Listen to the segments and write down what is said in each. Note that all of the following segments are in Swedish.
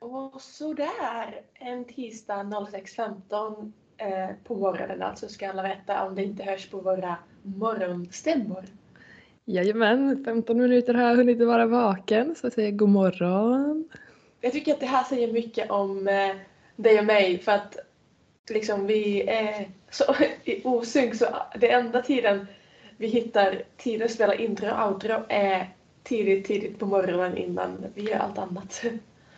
Och sådär, en tisdag 06.15 eh, på morgonen alltså ska alla veta om det inte hörs på våra morgonstämmor. Jajamän, 15 minuter har jag hunnit vara vaken så jag säger god morgon. Jag tycker att det här säger mycket om eh, dig och mig för att liksom vi är så i osynk så det enda tiden vi hittar tid att spela intro och outro är tidigt, tidigt på morgonen innan vi gör allt annat.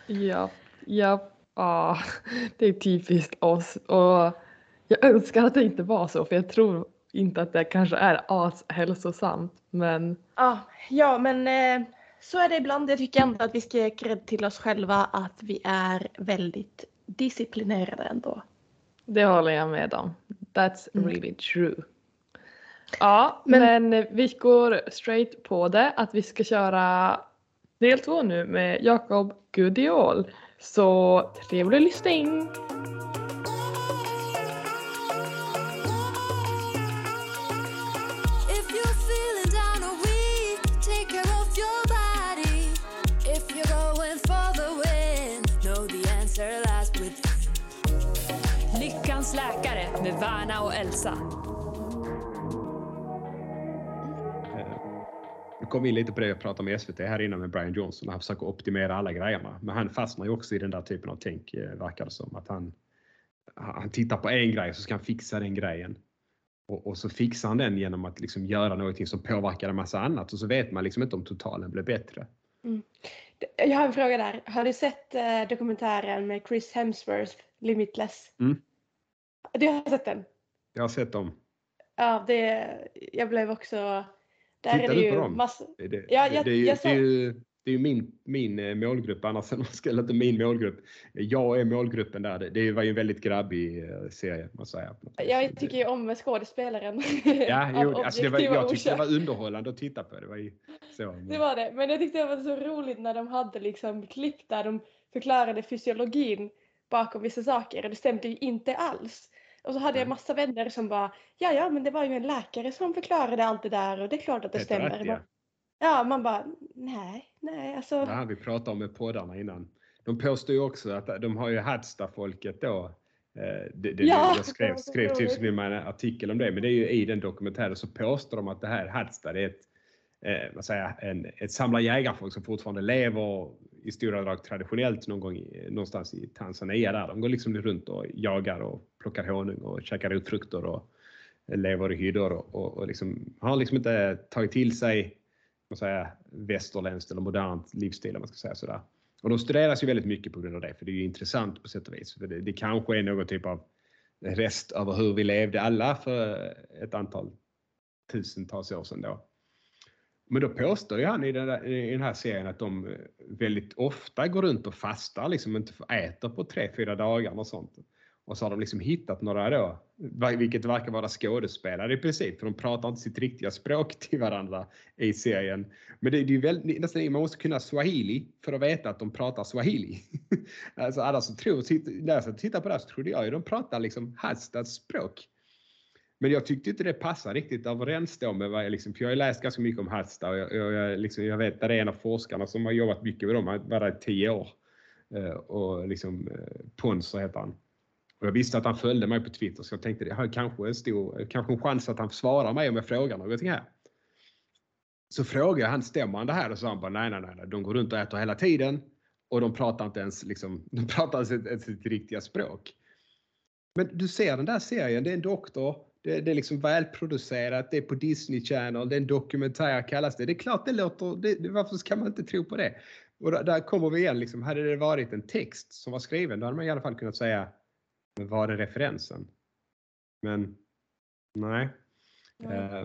Ja, ja, ah, det är typiskt oss och jag önskar att det inte var så för jag tror inte att det kanske är ashälsosamt men Ja, ja men eh, så är det ibland. Jag tycker ändå att vi ska ge cred till oss själva att vi är väldigt disciplinerade ändå. det håller jag med om. That's Mm. really true. Ja, men, Men- vi går straight på det att vi ska köra del två nu med Jakob Gudiol. Så trevlig lyssning! Lyckans läkare med Värna och Elsa. Kom in lite på det jag pratade med SVT här innan med Brian Johnson. Han försöker optimera alla grejerna. Men han fastnar ju också i den där typen av tänk eh, verkar det som. Att han, han tittar på en grej så ska han fixa den grejen. Och, och så fixar han den genom att liksom göra någonting som påverkar en massa annat. Och så vet man liksom inte om totalen blir bättre. Jag har en fråga där. Har du sett eh, dokumentären med Chris Hemsworth, Limitless? Mm. Du har sett den? Jag har sett dem. Ja, det, jag blev också... Där Tittar är det du ju på dem? massa... Det, Ja, jag- det, är ju, jag det, är ju, det är ju min, min eh, målgrupp annars. Eller inte min målgrupp. Jag är målgruppen där. Det, var ju en väldigt grabbig eh, serie. Man säger. Jag tycker ju om skådespelaren. Ja, jo, alltså det var, jag tyckte det var underhållande att titta på. Det var ju så. Det var det. Men jag tyckte det var så roligt när de hade liksom klipp där de förklarade fysiologin bakom vissa saker och det stämde ju inte alls. Och så hade jag Nej. massa vänner som bara ja ja men det var ju en läkare som förklarade allt det där och det är klart att det Helt stämmer. Man- ja. man bara nej nej alltså. Det här vi pratade om med poddarna innan. De påstår ju också att de har ju Hadsta-folket då. eh, Det, det, Ja, jag skrev, det skrev till skriva en artikel om det, men det är ju i den dokumentären så påstår de att det här Hadsta det är ett, eh, vad säger, en, ett samlar jägarfolk som fortfarande lever i stora drag traditionellt någon gång i, någonstans i Tanzania där. De går liksom runt och jagar och plockar honung och käkar rotfrukter och lever i hyddor och, och, och liksom, har liksom inte tagit till sig vad säga, västerländskt eller modernt livsstil om man ska säga sådär. Och de studeras ju väldigt mycket på grund av det, för det är ju intressant på sätt och vis. För det, det kanske är någon typ av rest över hur vi levde alla för ett antal tusentals år sedan då. Men då påstår ju han i den, där, i den här serien att de eh, väldigt ofta går runt och fastar, liksom inte äter på tre, fyra dagar och sånt. Och så har de liksom hittat några då, vilket verkar vara skådespelare i princip, för de pratar inte sitt riktiga språk till varandra i serien. Men det, det är ju väldigt, nästan, man måste kunna swahili för att veta att de pratar swahili. alltså alla som tror, när jag tittar på det här så trodde jag ju de pratar liksom Hastas språk. Men jag tyckte inte det passar riktigt överens då med vad jag liksom, för jag har läst ganska mycket om Hasta och jag, jag, jag, liksom, jag vet att det är en av forskarna som har jobbat mycket med dem, han var där i tio år. Eh, och liksom eh, Ponser heter han. Och jag visste att han följde mig på Twitter så jag tänkte det har kanske en stor, kanske en chans att han svarar mig om jag frågar någonting här. Så frågade jag han, stämmer han det här? Och så sa han bara nej, nej, nej, nej, de går runt och äter hela tiden och de pratar inte ens liksom, de pratar inte ens sitt, sitt riktiga språk. Men du ser den där serien, det är en doktor, det, det är liksom välproducerat, det är på Disney Channel, det är en dokumentär kallas det. Det är klart det låter, det, varför ska man inte tro på det? Och där, där kommer vi igen, liksom, hade det varit en text som var skriven, då hade man i alla fall kunnat säga, men vad är referensen? Men nej. Eh,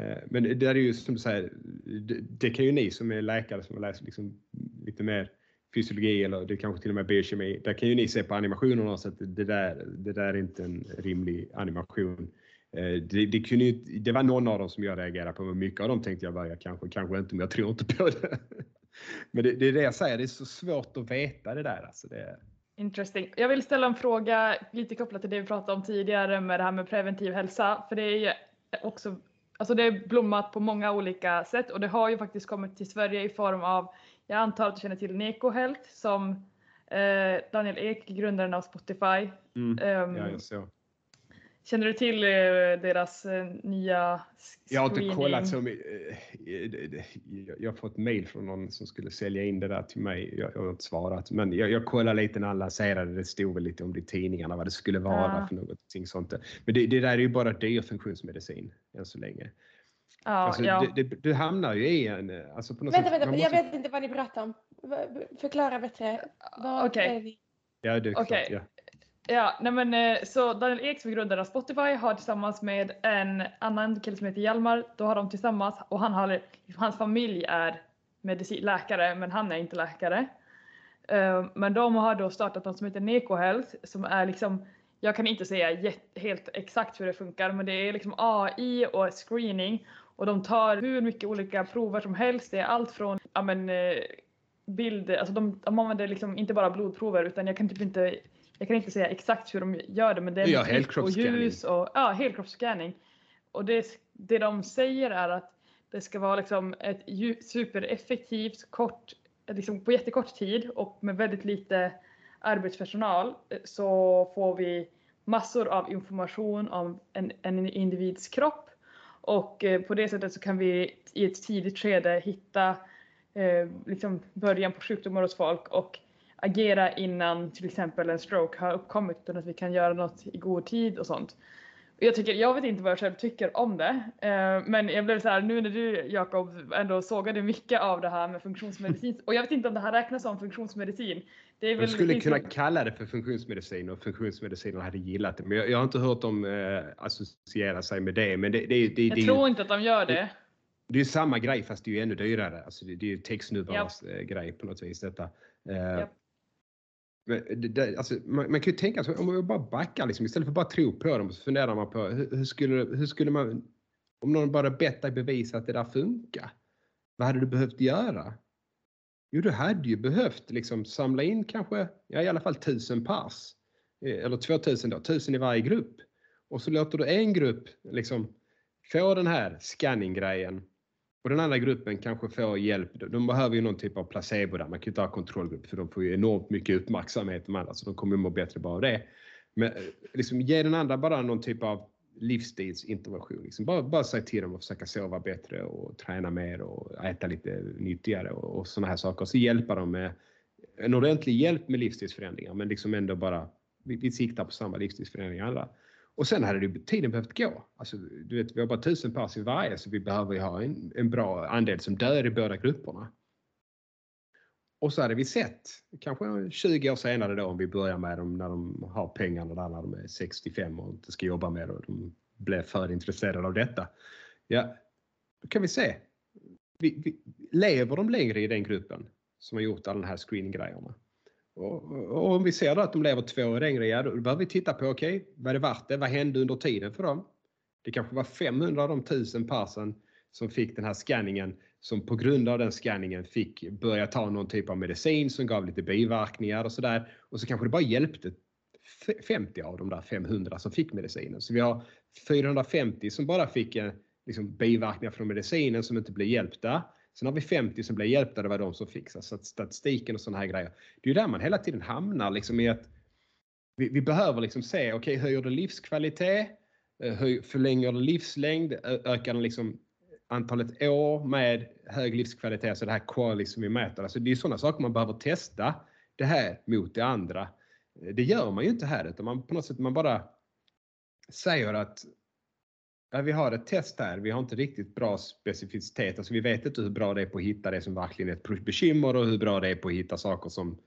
eh, men det är ju som du säger, det, det kan ju ni som är läkare som har läst liksom lite mer fysiologi eller det kanske till och med biokemi. Där kan ju ni se på animationerna så att det där, det där är inte en rimlig animation. Eh, det, det, kunde ju, det var någon av dem som jag reagerade på, men mycket av dem tänkte jag bara, jag kanske, kanske inte, men jag tror inte på det. Men det, det är det jag säger, det är så svårt att veta det där. Alltså det, Interesting. Jag vill ställa en fråga lite kopplat till det vi pratade om tidigare med det här med preventiv hälsa. För det är ju också, alltså det är blommat på många olika sätt och det har ju faktiskt kommit till Sverige i form av, jag antar att du känner till Neco Health som Eh, Daniel Ek, grundaren av Spotify. Mm. Ehm, Ja, såg. Känner du till eh, deras eh, nya s- Jag har inte screening? kollat så mycket. eh, Jag har fått mail från någon som skulle sälja in det där till mig. Jag har inte svarat. Men jag, jag kollade lite när han lanserade. Det stod väl lite om det i tidningarna vad det skulle vara Ja. för någonting sånt. Men det, det där är ju bara dyr funktionsmedicin än så länge. Ja, Alltså, ja. det, det, du hamnar ju i en... eh, Alltså på något Vänta, sätt, vänta, man jag måste- vet inte vad ni pratar om. Förklara bättre. Vad Okej. är vi? Ja, det är klart, ja. Ja, nej men eh, så Daniel Ek som är grundare av Spotify har tillsammans med en annan kille som heter Hjalmar, då har de tillsammans och han har, hans familj är medicin, läkare men han är inte läkare. Eh, Men de har då startat något som heter Neko Health som är liksom, jag kan inte säga helt exakt hur det funkar men det är liksom AI och screening och de tar hur mycket olika prover som helst. Det är allt från ja, men, eh, bild, alltså de, de använder liksom inte bara blodprover utan jag kan typ inte jag kan inte säga exakt hur de gör det men det är Ja, och ljus och ja, helkroppsscanning. Och det, det de säger är att det ska vara liksom ett supereffektivt, kort, liksom på jättekort tid och med väldigt lite arbetspersonal eh, så får vi massor av information om en, en individs kropp och eh, på det sättet så kan vi i ett tidigt skede hitta eh, liksom början på sjukdomar hos folk och agera innan till exempel en stroke har uppkommit utan att vi kan göra något i god tid och sånt. Jag, tycker, jag vet inte vad jag själv tycker om det, eh, men jag blev så här nu när du Jakob ändå sågade mycket av det här med funktionsmedicin och jag vet inte om det här räknas som funktionsmedicin. Det De skulle kunna kalla det för funktionsmedicin och funktionsmedicinerna hade gillat det. Men jag, jag har inte hört dem eh, associera sig med det. Men det, det, det, jag det, tror inte att de gör det. det är samma grej fast det är ju ännu dyrare. Alltså det, är ju textnubbarnas eh, grej på något vis detta. Eh, Japp. men det, det, alltså, man, man kan ju tänka sig om man bara backar liksom, istället för bara tro på dem så funderar man på hur, hur, skulle, hur skulle man om någon bara bett dig bevisa att det där funkar. Vad hade du behövt göra? Jo, du hade ju behövt liksom samla in kanske ja, i alla fall tusen pers. Eh, eller 2000 då, tusen i varje grupp. Och så låter du en grupp liksom få den här scanning-grejen och den andra gruppen kanske får hjälp. De behöver ju någon typ av placebo där. Man kan ju inte ha kontrollgrupp för de får ju enormt mycket uppmärksamhet de andra så de kommer ju må bättre bara av det. Men eh, liksom ge den andra bara någon typ av livsstilsintervention. Liksom bara, bara säg till dem att försöka sova bättre och träna mer och äta lite nyttigare och, och sådana här saker. Och Så hjälpa dem med en ordentlig hjälp med livsstilsförändringar men liksom ändå bara vi, vi siktar på samma livsstilsförändringar alla. Och sen hade det, tiden behövt gå. Alltså, du vet, vi har bara tusen pers i varje så vi behöver ju ha en, en bra andel som dör i båda grupperna. Och så hade vi sett, kanske 20 år senare då om vi börjar med dem när de har pengarna där när de är 65 och inte ska jobba med det och de blev för intresserade av detta. Ja, då kan vi se. Vi, vi, lever de längre i den gruppen som har gjort alla de här screening-grejerna? Och, och om vi ser då att de lever två år längre, ja, då behöver vi titta på, okej, okay, vad är det värt det? Vad hände under tiden för dem? Det kanske var 500 av de 1000 persen som fick den här scanningen som på grund av den scanningen fick börja ta någon typ av medicin som gav lite biverkningar och sådär. Och så kanske det bara hjälpte 50 av de där 500 som fick medicinen. Så vi har 450 som bara fick liksom, biverkningar från medicinen som inte blev hjälpta. Sen har vi 50 som blev hjälpta, det var de som fick så statistiken och sådana här grejer. Det är ju där man hela tiden hamnar liksom i att vi, vi behöver liksom se, okej okay, höjer det livskvalitet? Eh, förlänger det livslängd? Ökar den liksom antalet år med hög livskvalitet, alltså det här quality som vi mäter. Alltså det är sådana saker man behöver testa det här mot det andra. Det gör man ju inte här utan man på något sätt man bara säger att ja, vi har ett test här, vi har inte riktigt bra specificitet, alltså vi vet inte hur bra det är på att hitta det som verkligen är ett bekymmer och hur bra det är på att hitta saker som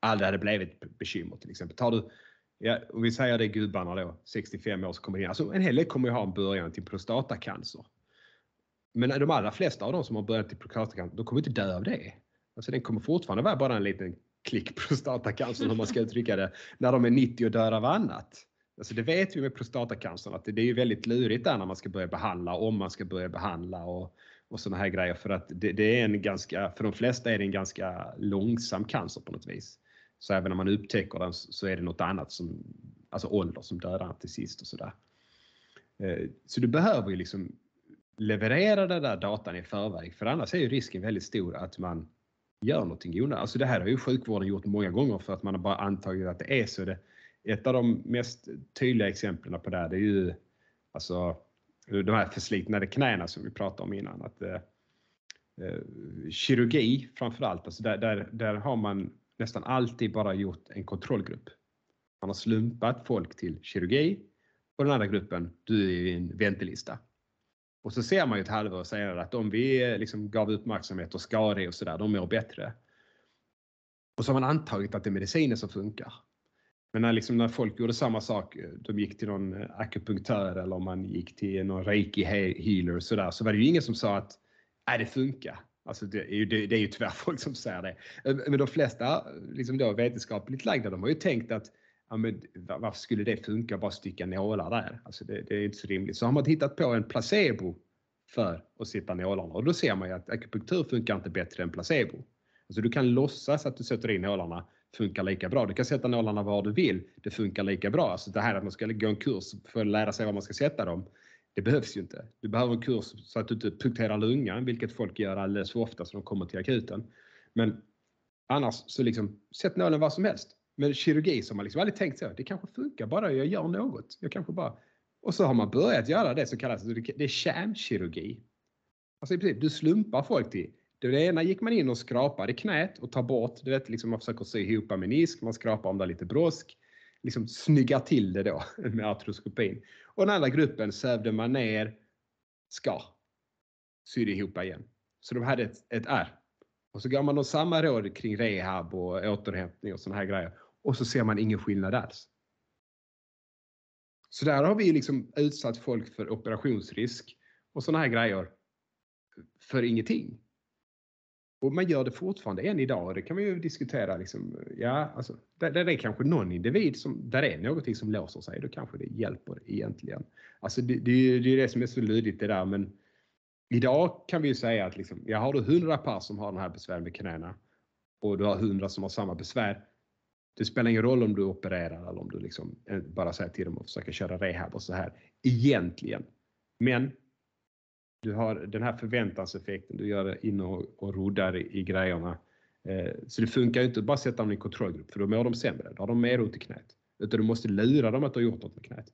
aldrig hade blivit ett bekymmer till exempel. Tar du, ja, om vi säger det gubbarna då, 65 år som kommer in, alltså en hel del kommer ju ha en början till prostatacancer. Men de allra flesta av dem som har börjat i prostatacancer, de kommer inte dö av det. Alltså den kommer fortfarande vara bara en liten klick prostatacancer, om man ska uttrycka det, när de är 90 och dör av annat. Alltså det vet vi med prostatacancer att det är ju väldigt lurigt där när man ska börja behandla, om man ska börja behandla och, och sådana här grejer för att det, det, är en ganska, för de flesta är det en ganska långsam cancer på något vis. Så även om man upptäcker den så är det något annat som, alltså ålder som dödar till sist och sådär. Eh, så du behöver ju liksom leverera den där datan i förväg för annars är ju risken väldigt stor att man gör någonting onödigt. Alltså det här har ju sjukvården gjort många gånger för att man har bara antagit att det är så. Det, ett av de mest tydliga exemplen på det här det är ju alltså de här förslitnade knäna som vi pratade om innan. Att, eh, eh kirurgi framförallt, alltså där, där, där har man nästan alltid bara gjort en kontrollgrupp. Man har slumpat folk till kirurgi och den andra gruppen, du är i en väntelista. Och så ser man ju ett halvår senare att om vi liksom gav uppmärksamhet och skador och sådär, de mår bättre. Och så har man antagit att det är medicinen som funkar. Men när, liksom, när folk gjorde samma sak, de gick till någon akupunktör eller om man gick till någon reiki healer och sådär, så var det ju ingen som sa att nej, det funkar. Alltså det, är ju, det, det är ju tyvärr folk som säger det. Men de flesta liksom då, vetenskapligt lagda, de har ju tänkt att ja, men varför skulle det funka att bara sticka nålar där? Alltså det, det är inte så rimligt. Så har man hittat på en placebo för att sätta nålarna och då ser man ju att akupunktur funkar inte bättre än placebo. Alltså du kan låtsas att du sätter in nålarna funkar lika bra. Du kan sätta nålarna var du vill. Det funkar lika bra. Alltså det här att man ska gå en kurs för att lära sig var man ska sätta dem. Det behövs ju inte. Du behöver en kurs så att du inte punkterar lungan, vilket folk gör alldeles för ofta så de kommer till akuten. Men annars så liksom, sätt nålen var som helst. Men kirurgi som man liksom aldrig tänkt så, det kanske funkar bara jag gör något. Jag kanske bara... Och så har man börjat göra det som kallas det, är kärnkirurgi. Alltså i princip, du slumpar folk till det ena gick man in och skrapade knät och tar bort, du vet, liksom man försöker sy ihop menisk, man skrapar om det är lite brosk, liksom snyggar till det då med artroskopin. Och den andra gruppen sövde man ner, ska, sydde ihop igen. Så de hade ett, ett R. Och så gav man dem samma råd kring rehab och återhämtning och såna här grejer. Och så ser man ingen skillnad alls. Så där har vi liksom utsatt folk för operationsrisk och såna här grejer för ingenting. Och man gör det fortfarande än idag. Det kan man ju diskutera. Liksom, ja, alltså, där, där är kanske någon individ som, där är någonting som låser sig. Då kanske det hjälper egentligen. Alltså det, det, det är det som är så luddigt det där. Men idag kan vi ju säga att liksom, ja, har du 100 par som har den här besvären med knäna och du har 100 som har samma besvär. Det spelar ingen roll om du opererar eller om du liksom eh, bara säger till dem att försöka köra rehab och så här. Egentligen. Men du har den här förväntanseffekten, du gör det in och, och roddar i, i grejerna. Eh, så det funkar ju inte att bara sätta dem i en kontrollgrupp för då mår de sämre. Då har de mer ont i knät. Utan du måste lura dem att du har gjort något med knät.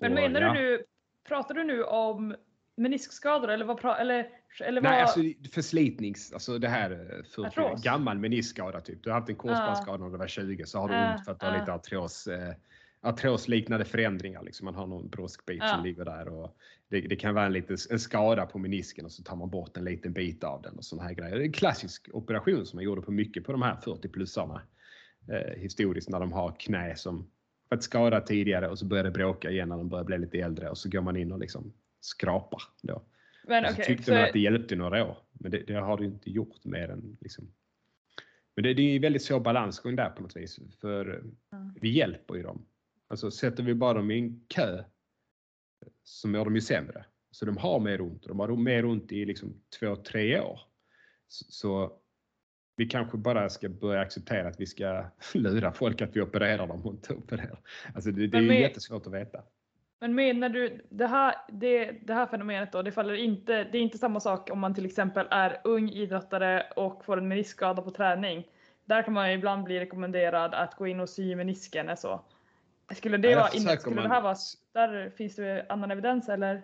Men Och, menar ja. du nu, pratar du nu om meniskskador eller vad, eller, eller vad? Nej, alltså förslitnings, alltså det här eh, för Artros? gammal meniskskada typ. Du har haft en korsbandsskada när du var 20 så har du ont för att du har lite artros, eh, artrosliknande förändringar. Liksom. Man har någon broskbit Ah. som ligger där och det, det kan vara en, liten, en skada på menisken och så tar man bort en liten bit av den och såna här grejer. Det är en klassisk operation som man gjorde på mycket på de här 40-plussarna eh, historiskt när de har knä som varit skadat tidigare och så börjar det bråka igen när de börjar bli lite äldre och så går man in och liksom skrapar då. men, Och så okej, tyckte så- man att det hjälpte några år, men det, det har det inte gjort mer än liksom. Men det, det är ju väldigt svår balansgång där på något vis, för Ja. vi hjälper ju dem. Alltså sätter vi bara dem i en kö så mår de ju sämre. Så de har mer ont och de har mer ont i liksom två, tre år. Så, så vi kanske bara ska börja acceptera att vi ska lura folk att vi opererar dem och inte opererar. Alltså det, det är ju jättesvårt att veta. Men menar du det här, det, det här fenomenet då, det faller inte, det är inte samma sak om man till exempel är ung idrottare och får en meniskskada på träning. Där kan man ju ibland bli rekommenderad att gå in och sy menisken. Så. Skulle det vara inne, försöker skulle det här vara, där finns det annan evidens eller?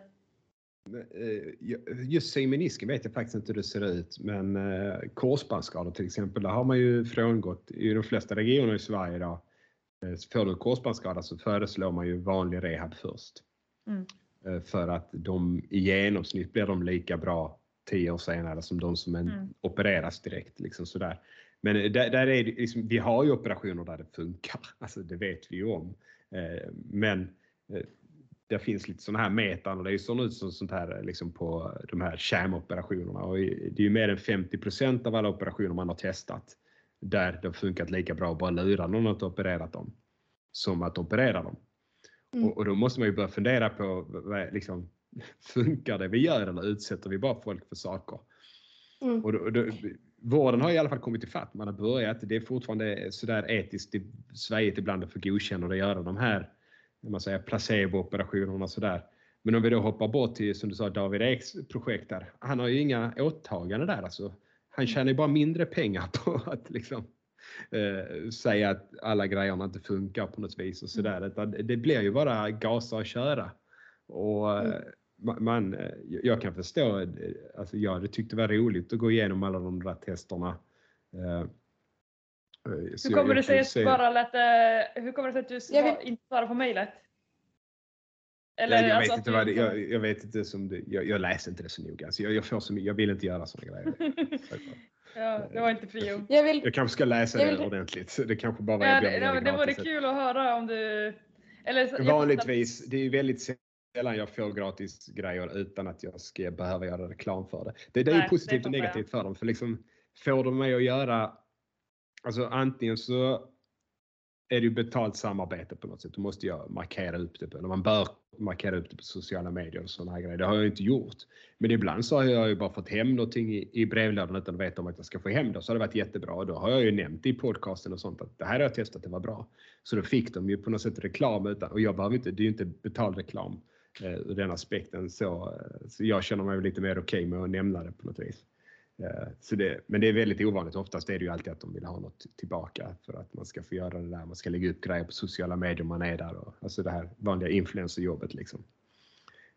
Eh, Just symenisken vet jag faktiskt inte hur det ser ut, men eh, korsbandsskador till exempel, där har man ju frångått i de flesta regioner i Sverige idag. Eh, Får du korsbandsskada så föreslår man ju vanlig rehab först. Mm. Eh, För att de i genomsnitt blir de lika bra tio år senare som de som Mm. opereras direkt. Liksom sådär. Men eh, där, där är liksom, vi har ju operationer där det funkar, alltså det vet vi ju om. Men det finns lite sådana här metaanalyser nu som sånt här liksom på de här kärnoperationerna och det är ju mer än 50% av alla operationer man har testat där det har funkat lika bra att bara lura någon att operera dem som att operera dem. Mm. Och, och då måste man ju börja fundera på liksom, funkar det vi gör eller utsätter vi bara folk för saker? Mm. Och då, då, vården har i alla fall kommit ifatt. Man har börjat. Det är fortfarande sådär etiskt i Sverige ibland att få godkänna och göra de här vad man säger, placebooperationerna och sådär. Men om vi då hoppar bort till, som du sa, David Eks projekt där. Han har ju inga åtaganden där. Alltså, Han tjänar ju bara mindre pengar på att liksom eh, säga att alla grejerna inte funkar på något vis och sådär. Utan Det blir ju bara gasa och köra. Och eh, ma- man, eh, jag kan förstå, eh, alltså jag hade tyckt det var roligt att gå igenom alla de där testerna. Eh, Hur jag- kommer jag det kan sig att se- du bara lät, hur kommer det sig att du Jag inte svarar på mejlet? Jag, jag, alltså vet inte vad det, jag, jag vet inte som det, jag, jag läser inte det så noga. Alltså jag, jag, får så, jag vill inte göra sådana grejer. ja, det var inte prio. Jag vill, Jag kanske ska läsa Jag det vill- ordentligt. Det kanske bara var Ja, jag det, ja, det vore kul att höra om du... Eller, Vanligtvis, det är ju väldigt sällan jag får gratis grejer utan att jag ska behöva göra reklam för det. Det, det är ju positivt det och negativt för dem. För liksom, får de mig att göra, alltså antingen så är det ju betalt samarbete på något sätt. Då måste jag markera upp det, på, eller man bör markera upp det på sociala medier och sådana här grejer. Det har jag inte gjort. Men ibland så har jag ju bara fått hem någonting i, i brevlådan utan att veta om att jag ska få hem det. Så har det varit jättebra. Då har jag ju nämnt i podcasten och sånt att det här har jag testat, det var bra. Så då fick de ju på något sätt reklam utan, och jag behöver inte, det är ju inte betald reklam eh, ur den aspekten. Så, eh, så jag känner mig lite mer okej med att nämna det på något vis. Eh, så det, men det är väldigt ovanligt. Oftast är det ju alltid att de vill ha något tillbaka för att man ska få göra det där. Man ska lägga upp grejer på sociala medier om man är där. Och, alltså det här vanliga influencerjobbet liksom.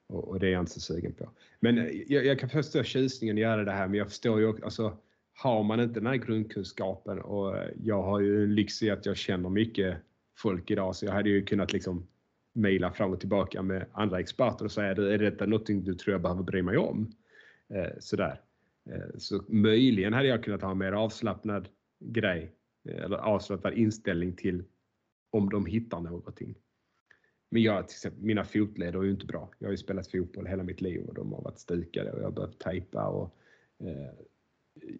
Och, och det är jag inte så sugen på. Men eh, jag, jag kan förstå tjusningen i att göra det här men jag förstår ju också, alltså har man inte den här grundkunskapen och eh, jag har ju en lyx i att jag känner mycket folk idag så jag hade ju kunnat liksom mejla fram och tillbaka med andra experter och säga är detta någonting du tror jag behöver bry mig om? Eh, sådär. Eh, så möjligen hade jag kunnat ha en mer avslappnad grej eh, eller avslappnad inställning till om de hittar någonting. Men jag, till exempel, mina fotleder är ju inte bra. Jag har ju spelat fotboll hela mitt liv och de har varit stukade och jag har behövt tejpa. Och, eh,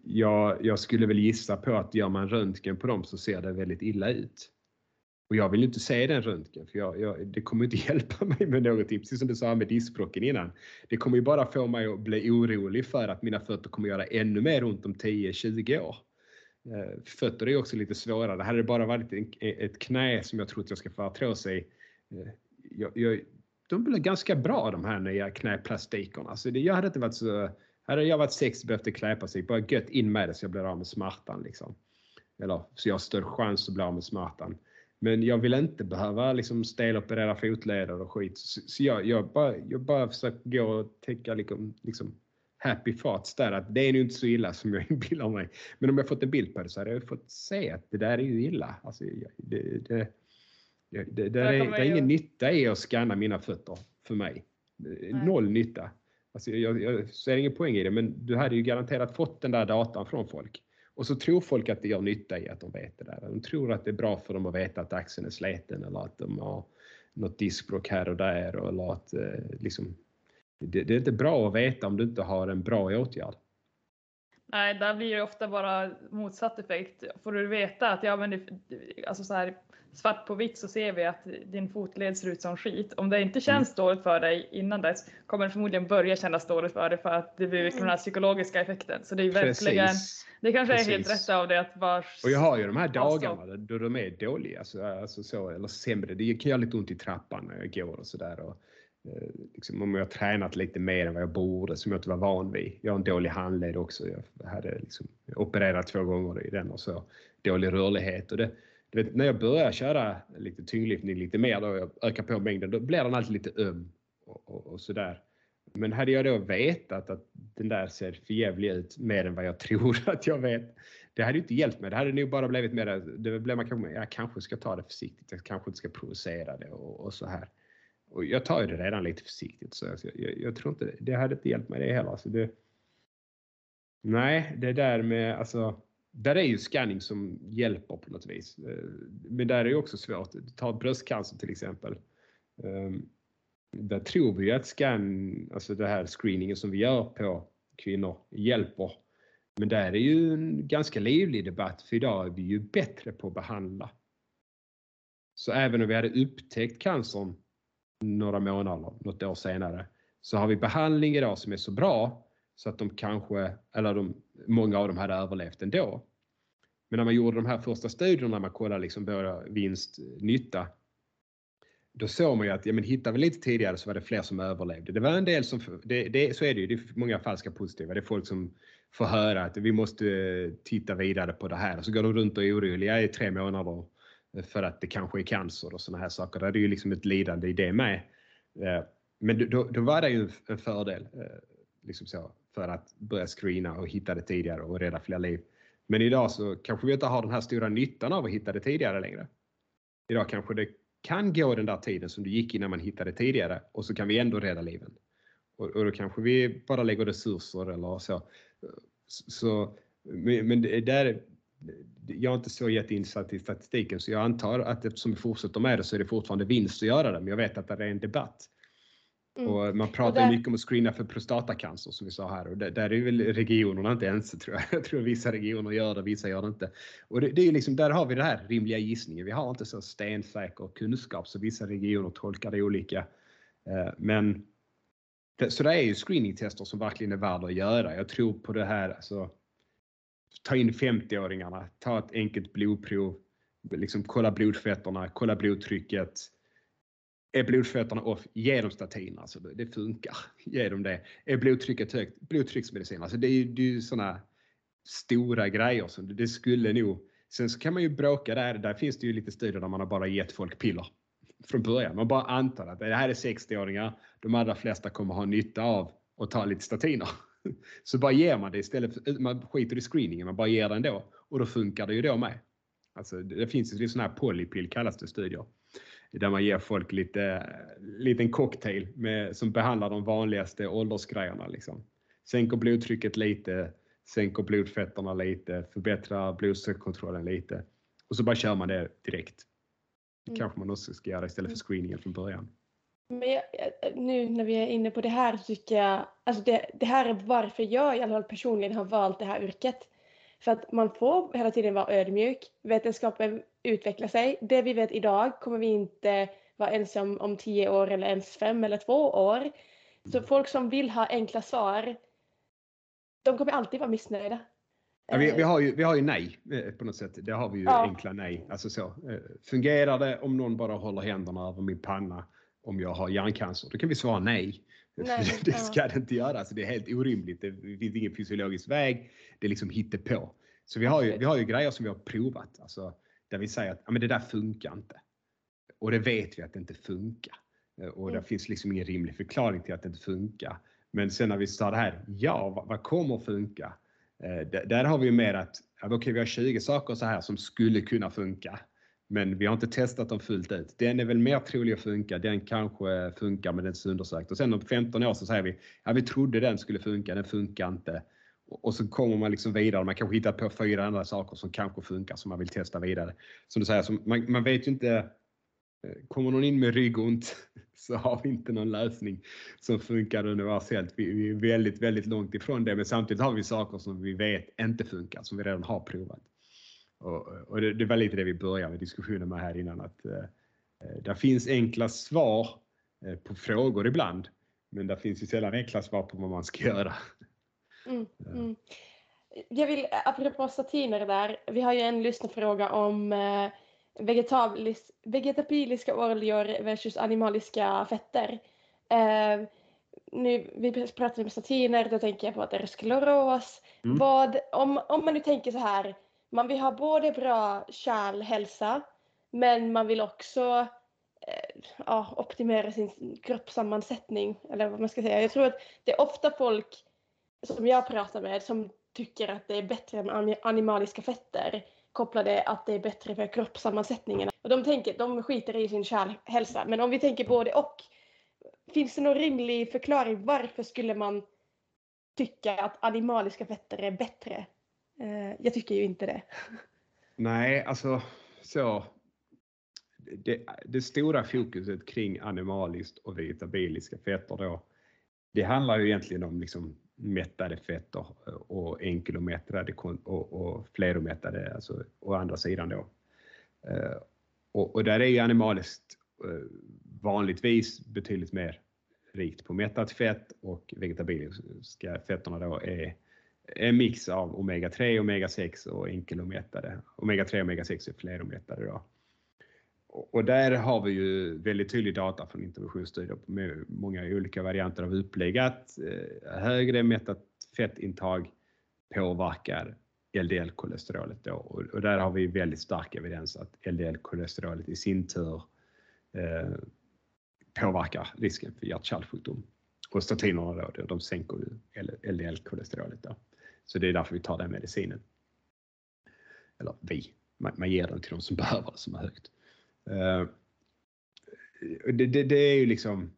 jag, jag skulle väl gissa på att gör man röntgen på dem så ser det väldigt illa ut. Och jag vill inte se den röntgen för jag, jag, det kommer inte hjälpa mig med någonting. Precis som du sa med diskbråcken innan. Det kommer ju bara få mig att bli orolig för att mina fötter kommer göra ännu mer ont om 10-20 år. Eh, fötter är ju också lite svårare. Hade det bara varit en, ett knä som jag trott att jag ska få artros i. Jag, jag, de blir ganska bra de här nya knäplastikerna. Så alltså, det, jag hade inte varit så... Hade jag varit 60 och behövt kläpa sig, bara gött in med det så jag blir av med smärtan. Liksom. Eller så jag har större chans att bli av med smärtan. Men jag vill inte behöva liksom steloperera fotleder och skit. Så, så jag, jag, bara, jag bara försöker gå och tänka liksom, liksom happy thoughts där att det är nog inte så illa som jag inbillar mig. Men om jag fått en bild på det så hade jag fått se att det där är ju illa. Alltså, det, det, det, det, det, är, är ingen nytta i att scanna mina fötter för mig. Noll nytta. Alltså, jag, jag ser ingen poäng i det men du hade ju garanterat fått den där datan från folk. Och så tror folk att det gör nytta i att de vet det där. De tror att det är bra för dem att veta att axeln är sliten eller att de har något diskbråck här och där. Eller att, eh, liksom, det, det är inte bra att veta om du inte har en bra åtgärd. Nej, där blir det ofta bara motsatt effekt. Får du veta att ja, men det, alltså så här, svart på vitt så ser vi att din fotled ser ut som skit. Om det inte känns dåligt för dig innan dess kommer det förmodligen börja kännas dåligt för dig för att det blir den här psykologiska effekten. Så det är verkligen, Precis. det kanske är helt Precis. rätt av det att bara Och jag har ju de här dagarna då de är dåliga, alltså, alltså så, eller sämre. Det kan göra lite ont i trappan när jag går och sådär. Eh, liksom, om jag har tränat lite mer än vad jag borde, som jag inte var van vid. Jag har en dålig handled också. Jag hade liksom opererat två gånger i den och så. Dålig rörlighet. Och det, vet, när jag börjar köra lite tyngdlyftning lite mer, och jag ökar på mängden, då blir den alltid lite öm och, och, och sådär. Men hade jag då vetat att den där ser förjävlig ut mer än vad jag tror att jag vet, det hade inte hjälpt mig. Det hade nog bara blivit mer, det blev man kanske, jag kanske ska ta det försiktigt, jag kanske inte ska provocera det och, och så här. Och jag tar ju det redan lite försiktigt så alltså, jag, jag, jag tror inte, det hade inte hjälpt mig det heller. Alltså det, nej, det där med, alltså, där är ju scanning som hjälper på något vis. Eh, men där är det också svårt. Ta bröstcancer till exempel. Ehm, där tror vi ju att scan, alltså det här screeningen som vi gör på kvinnor hjälper. Men där är ju en ganska livlig debatt för idag är vi ju bättre på att behandla. Så även om vi hade upptäckt cancern några månader, något år senare, så har vi behandling idag som är så bra så att de kanske, eller de, många av dem hade överlevt ändå. Men när man gjorde de här första studierna, när man kollade liksom både vinst, nytta, då såg man ju att, ja men hittar vi lite tidigare så var det fler som överlevde. Det var en del som, det, det, så är det ju, det är många falska positiva. Det är folk som, får höra att vi måste eh, titta vidare på det här. Så går de runt och är oroliga i tre månader för att det kanske är cancer och sådana här saker. Där är det ju liksom ett lidande i det med. Eh, men då, då var det ju en fördel eh, liksom så, för att börja screena och hitta det tidigare och rädda fler liv. Men idag så kanske vi inte har den här stora nyttan av att hitta det tidigare längre. Idag kanske det kan gå den där tiden som det gick innan man hittade tidigare och så kan vi ändå rädda liven. Och, och då kanske vi bara lägger resurser eller så. Eh, så men men det där, jag är inte så jätteinsatt i statistiken så jag antar att eftersom vi fortsätter med det så är det fortfarande vinst att göra det. Men jag vet att det är en debatt. Mm. Och man pratar där- mycket om att screena för prostatacancer som vi sa här och där, där är väl regionerna inte ens tror jag. Jag tror vissa regioner gör det, vissa gör det inte. Och det, det är liksom, där har vi det här rimliga gissningen. Vi har inte så stensäker kunskap så vissa regioner tolkar det olika. Eh, Men så det är ju screeningtester som verkligen är värda att göra. Jag tror på det här, alltså, ta in 50-åringarna, ta ett enkelt blodprov, liksom kolla blodfetterna, kolla blodtrycket. Är blodfetterna off, ge dem statin. Alltså det, funkar. Ge dem det. Är blodtrycket högt, blodtrycksmedicin. Alltså det är ju, det är ju sådana stora grejer som det skulle nog. Sen så kan man ju bråka där. Där finns det ju lite studier där man har bara gett folk piller från början. Man bara antar att det här är 60-åringar. De allra flesta kommer ha nytta av att ta lite statiner. Så bara ger man det istället för, man skiter i screeningen, man bara ger den då. Och då funkar det ju då med. Alltså det finns ju sådana här polypill kallas det studier. Där man ger folk lite, liten cocktail med, som behandlar de vanligaste åldersgrejerna. Liksom. Sänker blodtrycket lite, sänker blodfetterna lite, förbättrar blodsockerkontrollen lite. Och så bara kör man det direkt. Det Mm. kanske man också ska göra istället för screeningen från början. Men jag, nu när vi är inne på det här så tycker jag, alltså det, det här är varför jag i alla fall personligen har valt det här yrket. För att man får hela tiden vara ödmjuk. Vetenskapen utvecklar sig. Det vi vet idag kommer vi inte vara ensamma om, om tio år eller ens fem eller två år. Så folk som vill ha enkla svar, de kommer alltid vara missnöjda. Ja, vi, Eh, vi, har ju, vi har ju nej eh, på något sätt. Det har vi ju Ja. enkla nej. Alltså så. eh, Fungerar det om någon bara håller händerna över min panna om jag har hjärncancer? Då kan vi svara nej. Nej, det ja. ska det inte göra. Alltså det är helt orimligt. Det finns ingen fysiologisk väg. Det är liksom hittepå. Så vi har ju, vi har ju grejer som vi har provat. Alltså, där vi säger att ja, men det där funkar inte. Och det vet vi att det inte funkar. Eh, Och det Mm. finns liksom ingen rimlig förklaring till att det inte funkar. Men sen när vi sa det här, ja vad, vad kommer funka? Eh, där, där har vi ju mer att ja, okej, vi har 20 saker så här som skulle kunna funka. Men vi har inte testat dem fullt ut. Den är väl mer trolig att funka. Den kanske funkar men den är inte undersökt. Och sen om 15 år så säger vi, ja vi trodde den skulle funka, den funkar inte. Och så kommer man liksom vidare. Man kanske hittar på fyra andra saker som kanske funkar som man vill testa vidare. Som du säger, så man, man vet ju inte. Eh, kommer någon in med ryggont så har vi inte någon lösning som funkar universellt. Vi, vi är väldigt, väldigt långt ifrån det. Men samtidigt har vi saker som vi vet inte funkar, som vi redan har provat. Och, och det, det var lite det vi började med diskussionen med här innan. Att eh, eh, där finns enkla svar eh, på frågor ibland. Men där finns ju sällan enkla svar på vad man ska göra. Mm, mm. Jag vill, apropå statiner där, vi har ju en lyssnarfråga om eh, vegetabilis, vegetabiliska oljor versus animaliska fetter. Eh, nu, vi pratade om statiner, då tänker jag på ateroskleros. Mm. Vad, om, om man nu tänker så här, man vill ha både bra kärlhälsa, men man vill också eh, ja, optimera sin kroppssammansättning, eller vad man ska säga. Jag tror att det är ofta folk som jag pratar med som tycker att det är bättre med animaliska fetter kopplade att det är bättre för kroppssammansättningen. Och de, tänker, de skiter i sin kärlhälsa. Men om vi tänker både och. Finns det någon rimlig förklaring varför skulle man tycka att animaliska fetter är bättre? Eh, jag tycker ju inte det. Nej, alltså så. Det, det stora fokuset kring animaliskt och vegetabiliska fetter då. Det handlar ju egentligen om liksom mättade fetter och enkelomättade och, och fleromättade, alltså å andra sidan då. Eh, Och, och där är ju animaliskt eh, vanligtvis betydligt mer rikt på mättat fett och vegetabiliska fetterna då är en mix av omega-3, omega-6 och enkelomättade. Omega-3 och omega-6 är fleromättade då. Och där har vi ju väldigt tydlig data från interventionsstudier med många olika varianter av upplägg att eh, högre mättat fettintag påverkar LDL-kolesterolet då. Och, och där har vi väldigt stark evidens att LDL-kolesterolet i sin tur eh, påverkar risken för hjärt-kärlsjukdom. Och statinerna då, de sänker ju LDL-kolesterolet då. Så det är därför vi tar den medicinen. Eller vi, man, man ger den till de som behöver det som är högt. Uh, det, det, det, är ju liksom,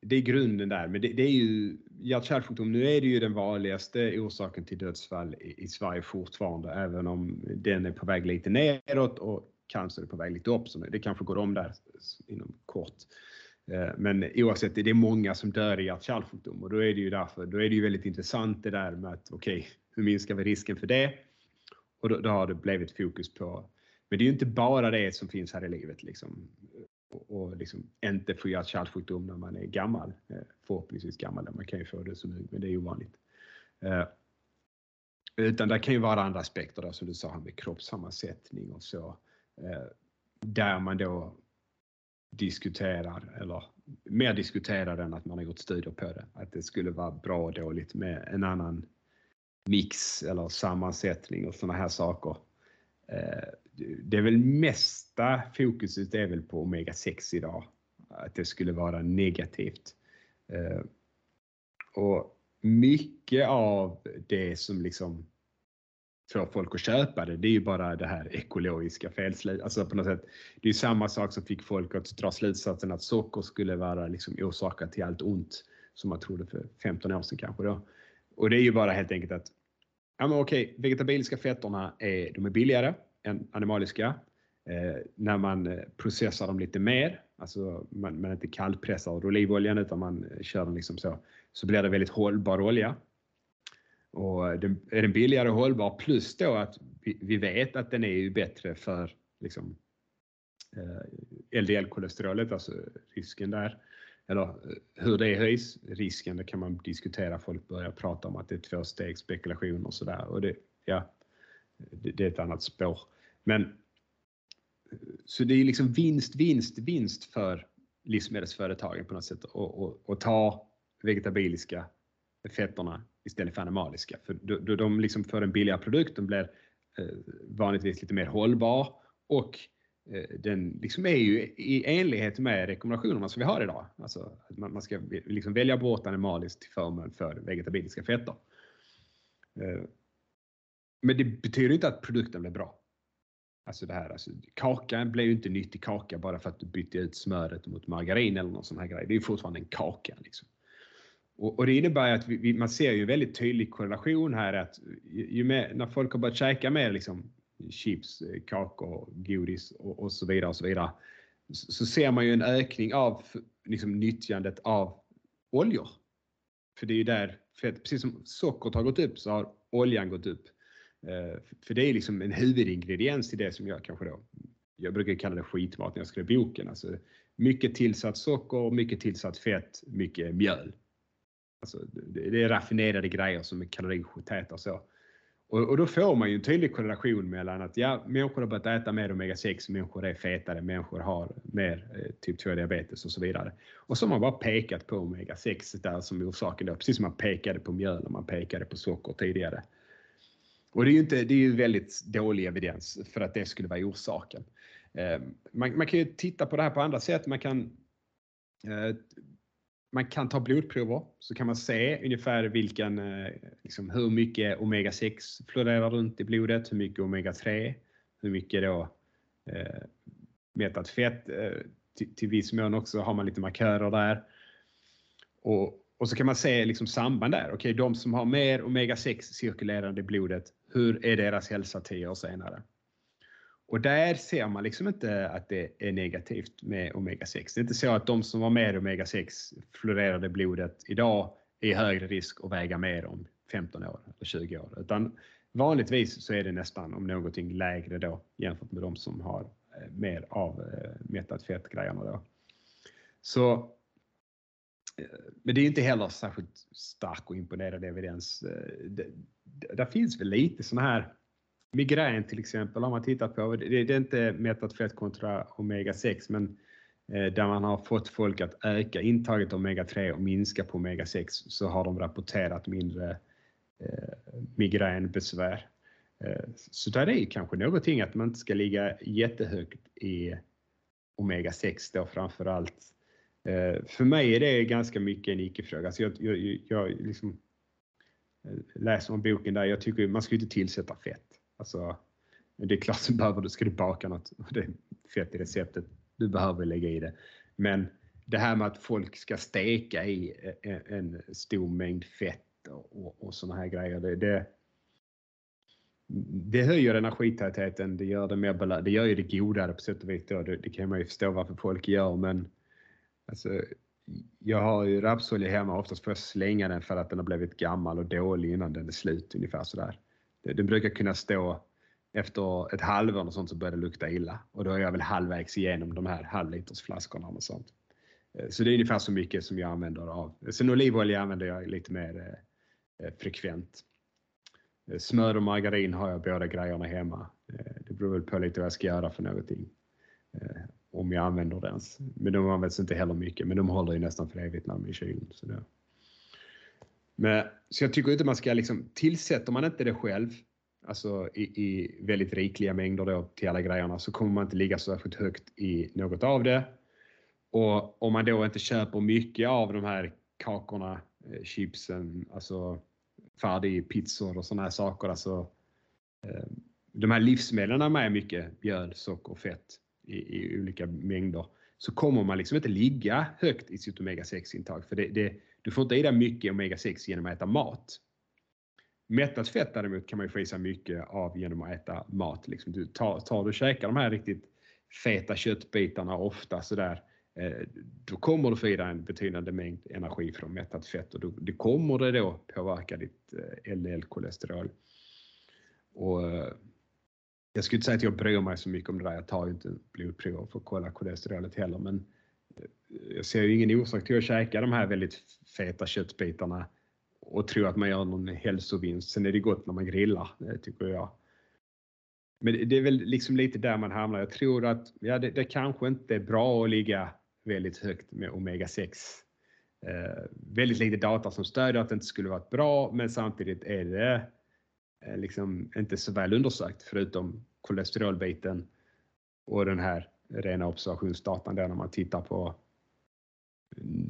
det är grunden där, men det, det är ju hjärt-kärlsjukdom. Nu är det ju den vanligaste orsaken till dödsfall i, i, Sverige fortfarande, även om den är på väg lite neråt och cancer är på väg lite upp. Så det kanske går om där inom kort. Eh, men oavsett, det är många som dör i hjärt-kärlsjukdom och då är det ju därför, då är det ju väldigt intressant det där med att okej, okay, hur minskar vi risken för det? Och då, då, har det blivit fokus på, men det är ju inte bara det som finns här i livet liksom. Och, och liksom inte få hjärt-kärlsjukdom när man är gammal, eh, förhoppningsvis gammal, man kan ju få det som ung, men det är ovanligt. Eh, utan det kan ju vara andra aspekter då, som du sa med kroppssammansättning och så. Eh, där man då diskuterar, eller mer diskuterar än att man har gjort studier på det. Att det skulle vara bra och dåligt med en annan mix eller sammansättning och sådana här saker. Eh, det är väl mesta fokuset är väl på omega 6 idag. Att det skulle vara negativt. Eh, och mycket av det som liksom får folk att köpa det, det är ju bara det här ekologiska felslut. Alltså på något sätt, det är samma sak som fick folk att dra slutsatsen att socker skulle vara liksom orsakat till allt ont som man trodde för 15 år sedan kanske då. Och det är ju bara helt enkelt att ja men okej, vegetabiliska fetterna är, de är billigare än animaliska. Eh, när man eh, processar dem lite mer, alltså man, man inte kallpressar olivoljan utan man eh, kör den liksom så, så blir det väldigt hållbar olja. Och eh, den, är den billigare och hållbar plus då att vi, vi vet att den är ju bättre för liksom, eh, LDL-kolesterolet, alltså risken där. Eller eh, hur det höjs, risken, det kan man diskutera. Folk börjar prata om att det är två steg spekulation och sådär. Och det, ja, det, det, är ett annat spår. Men eh, så det är liksom vinst, vinst, vinst för livsmedelsföretagen på något sätt att ta vegetabiliska fetterna istället för animaliska. För då, då de liksom får en billigare produkt, den blir eh, vanligtvis lite mer hållbar och Eh, den liksom är ju i enlighet med rekommendationerna som vi har idag. Alltså att man, ska liksom välja bort animaliskt till förmån för vegetabiliska fetter. Eh, men det betyder inte att produkten blir bra. Alltså det här, alltså, kakan blir ju inte nyttig kaka bara för att du bytte ut smöret mot margarin eller någon sån här grej. Det är fortfarande en kaka. Liksom. Och, och det innebär att vi, man ser ju en väldigt tydlig korrelation här att ju, ju mer, när folk har börjat käka mer liksom, chips, eh, kakor, godis och, och, så vidare och så vidare så, så ser man ju en ökning av liksom, nyttjandet av oljor. För det är ju där, fett, precis som sockret har gått upp så har oljan gått upp. Eh, för det är liksom en huvudingrediens i det som jag kanske då, jag brukar kalla det skitmat när jag skrev boken. Alltså mycket tillsatt socker, mycket tillsatt fett, mycket mjöl. Alltså, det är raffinerade grejer som är kaloritäta och så. Och, och, då får man ju en tydlig korrelation mellan att ja, människor har börjat äta mer omega 6, människor är fetare, människor har mer eh, typ 2 diabetes och så vidare. Och så har man bara pekat på omega 6 där som orsaken då, precis som man pekade på mjöl och man pekade på socker tidigare. Och det är ju, inte, det är ju väldigt dålig evidens för att det skulle vara orsaken. Eh, man, man, kan ju titta på det här på andra sätt. Man kan eh, man kan ta blodprover så kan man se ungefär vilken, eh, liksom, hur mycket omega 6 florerar runt i blodet, hur mycket omega 3, hur mycket då eh, mättat fett. Eh, till, till viss mån också har man lite markörer där. Och, och så kan man se liksom samband där. Okej, okay, de som har mer omega 6 cirkulerande i blodet, hur är deras hälsa 10 år senare? Och där ser man liksom inte att det är negativt med omega-6. Det är inte så att de som var med omega-6 fluorerade blodet idag är i högre risk att väga mer om 15 år eller 20 år. Utan vanligtvis så är det nästan om någonting lägre då jämfört med de som har eh, mer av eh, mättat fett-grejerna då. Så eh, men det är inte heller särskilt stark och imponerande evidens. Det, det, det finns väl lite sådana här migrän till exempel har man tittat på. Det, är inte mättat fett kontra omega 6 men eh, där man har fått folk att öka intaget av omega 3 och minska på omega 6 så har de rapporterat mindre eh, migränbesvär. Eh, så där är ju kanske någonting att man inte ska ligga jättehögt i omega-6 då framför allt. För mig är det ganska mycket en icke-fråga. Alltså jag, jag, jag liksom läser om boken där, jag tycker man ska inte tillsätta fett. Alltså, det är klart så behöver du, ska du baka något, det är fett i receptet, du behöver lägga i det. Men det här med att folk ska steka i e, e, en, stor mängd fett och, och, såna här grejer, det, det, det höjer energitätheten, det gör det mer det gör ju det godare på sätt och vis då. Det, det kan man ju förstå varför folk gör men alltså, jag har ju rapsolja hemma, oftast får jag slänga den för att den har blivit gammal och dålig innan den är slut ungefär sådär. Den brukar kunna stå efter ett halvår och sånt så börjar det lukta illa och då är jag väl halvvägs igenom de här halvlitersflaskorna och sånt. Eh, så det är ungefär så mycket som jag använder av. Sen olivolja använder jag lite mer eh, eh, frekvent. Smör och margarin har jag båda grejerna hemma. Det beror väl på lite vad jag ska göra för någonting. Om jag använder det ens. Men de används inte heller mycket, men de håller ju nästan för evigt när de är i kylen. Så, det. Men, så jag tycker inte man ska liksom, tillsätter man inte det själv, alltså i, i väldigt rikliga mängder då till alla grejerna, så kommer man inte ligga så särskilt högt i något av det. Och om man då inte köper mycket av de här kakorna, eh, chipsen, alltså färdigpizzor och sådana här saker. Alltså, eh, de här livsmedlen med mycket mjöl, socker och fett i, i olika mängder så kommer man liksom inte ligga högt i sitt omega-6-intag. För det, det, du får inte i dig mycket omega-6 genom att äta mat. Mättat fett däremot kan man ju få i sig mycket av genom att äta mat. Liksom du tar, tar du och käkar de här riktigt feta köttbitarna ofta sådär eh, då kommer du få i dig en betydande mängd energi från mättat fett och då, det kommer det då påverka ditt eh, LDL-kolesterol. Och eh, jag skulle inte säga att jag bryr mig så mycket om det där. Jag tar ju inte blodprover för att kolla kolesterolet heller, men eh, jag ser ju ingen orsak till att käka de här väldigt feta köttbitarna och tro att man gör någon hälsovinst. Sen är det gott när man grillar, eh, tycker jag. Men det är väl liksom lite där man hamnar. Jag tror att ja, det, det kanske inte är bra att ligga väldigt högt med omega-6. Eh, väldigt lite data som stödjer att det inte skulle varit bra, men samtidigt är det eh, Eh, liksom inte så väl undersökt förutom kolesterolbiten och den här rena observationsdatan där när man tittar på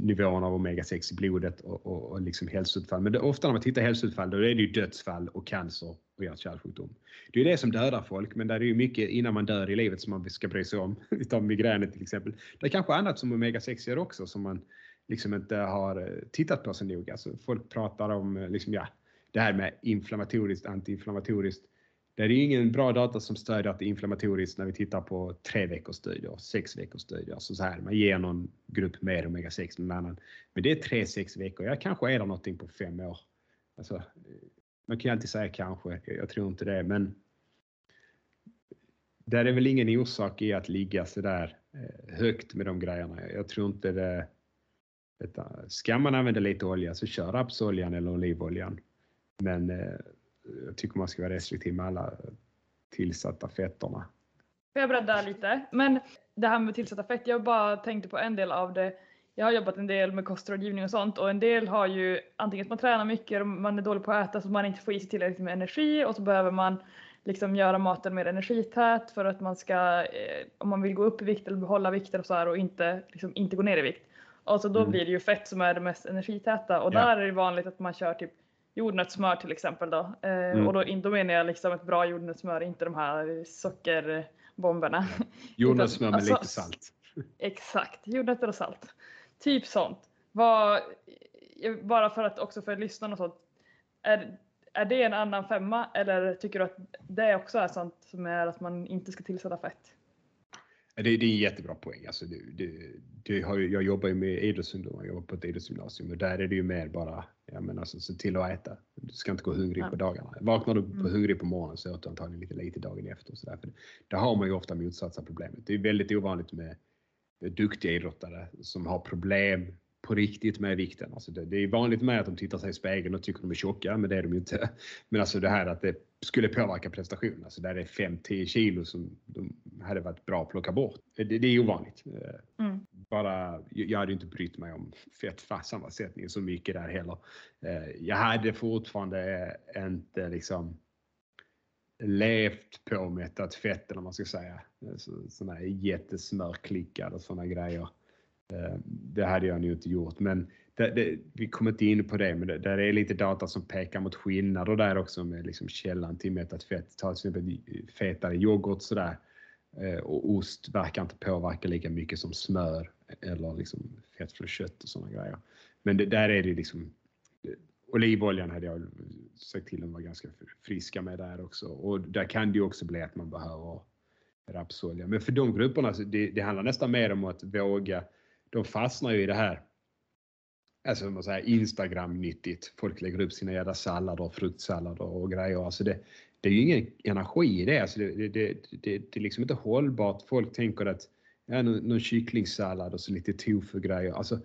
nivån av omega-6 i blodet och, och, och liksom hälsoutfall. Men det, ofta när man tittar hälsoutfall då är det ju dödsfall och cancer och hjärt-kärlsjukdom. Det är det som dödar folk, men det är ju mycket innan man dör i livet som man ska bry sig om. Vi tar migränet till exempel. Det är kanske annat som omega-6 gör också som man liksom inte har eh, tittat på så noga. Alltså folk pratar om eh, liksom, ja, det här med inflammatoriskt, antiinflammatoriskt. Det är ingen bra data som stödjer att det är inflammatoriskt när vi tittar på tre veckors studier, sex veckors studier. Alltså så här, man ger någon grupp mer omega-6 än någon annan. Men det är tre, sex veckor. Ja, kanske är det någonting på fem år. Alltså, man kan ju alltid säga kanske, jag tror inte det, men där är väl ingen orsak i att ligga så där eh, högt med de grejerna. Jag tror inte det. Detta. Ska man använda lite olja så kör rapsoljan eller olivoljan. Men jag tycker man ska vara restriktiv med alla tillsatta fetterna. Får jag bredda lite? Men det här med tillsatta fett, jag bara tänkte på en del av det. Jag har jobbat en del med kostrådgivning och sånt och en del har ju antingen att man tränar mycket och man är dålig på att äta så man inte får i sig tillräckligt med energi och så behöver man liksom göra maten mer energität för att man ska, eh, om man vill gå upp i vikt eller behålla vikten och så här och inte, liksom, inte gå ner i vikt. Och så då Mm. blir det ju fett som är det mest energitäta och Ja. där är det vanligt att man kör typ jordnötssmör till exempel då. Eh, Mm. Och då, då menar jag liksom ett bra jordnötssmör, inte de här sockerbomberna. Jordnötssmör med Alltså, lite salt. Exakt, jordnötter och salt. Typ sånt. Vad, bara för att också för lyssnarna och sånt. Är, är det en annan femma eller tycker du att det också är sånt som är att man inte ska tillsätta fett? Det, det är en jättebra poäng. Alltså det, det, det har jag jobbar ju med idrottsungdomar, jag jobbar på ett idrottsgymnasium och där är det ju mer bara, ja men alltså se till att äta. Du ska inte gå hungrig Ja. på dagarna. Vaknar du på Mm. hungrig på morgonen så äter du antagligen lite lite dagen efter. Och så där. För där har man ju ofta motsatsa problemet. Det är väldigt ovanligt med duktiga idrottare som har problem på riktigt med vikten. Alltså det, det är vanligt med att de tittar sig i spegeln och tycker de är tjocka, men det är de ju inte. Men alltså det här att det skulle påverka prestationen. Alltså där det är 5-10 kilo som de hade varit bra att plocka bort. Det, det är ovanligt. Mm. Bara jag hade inte brytt mig om fettsammansättningen så mycket där heller. Eh, jag hade fortfarande inte liksom levt på mättat fett eller vad man ska säga. Sådana här jättesmörklickar och sådana grejer. Eh, det hade jag nog inte gjort. Men det, det, vi kommer inte in på det, men det, där är lite data som pekar mot skillnader där också med liksom källan till mättat fett. Ta till exempel fetare yoghurt sådär. Eh, och ost verkar inte påverka lika mycket som smör eller liksom fett från kött och sådana grejer. Men det, där är det liksom Olivoljan hade jag sagt till att vara ganska friska med där också och där kan det ju också bli att man behöver rapsolja. Men för de grupperna, det, det handlar nästan mer om att våga. De fastnar ju i det här alltså man säger Instagram-nyttigt. Folk lägger upp sina jävla sallader, fruktsallader och grejer. Alltså det, det är ju ingen energi i det. Alltså det, det, det, det, det är liksom inte hållbart. Folk tänker att ja, någon, någon kycklingsallad och så lite tofu-grejer. Alltså,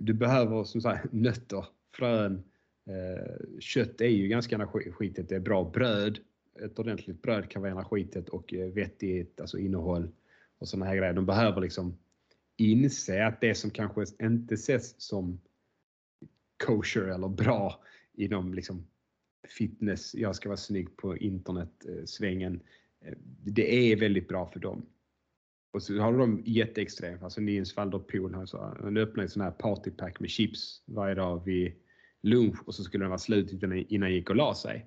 du behöver som sagt nötter, frön, eh, kött är ju ganska energiskitigt. Det är bra bröd. Ett ordentligt bröd kan vara energitet och eh, vettigt alltså innehåll och sådana här grejer. De behöver liksom inse att det som kanske inte ses som kosher eller bra inom liksom fitness, jag ska vara snygg på internet-svängen. Eh, det är väldigt bra för dem. Och så har de jätteextremt, alltså Nils van der Poel, han öppnade en sån här partypack med chips varje dag vid lunch och så skulle den vara slut innan han gick och la sig.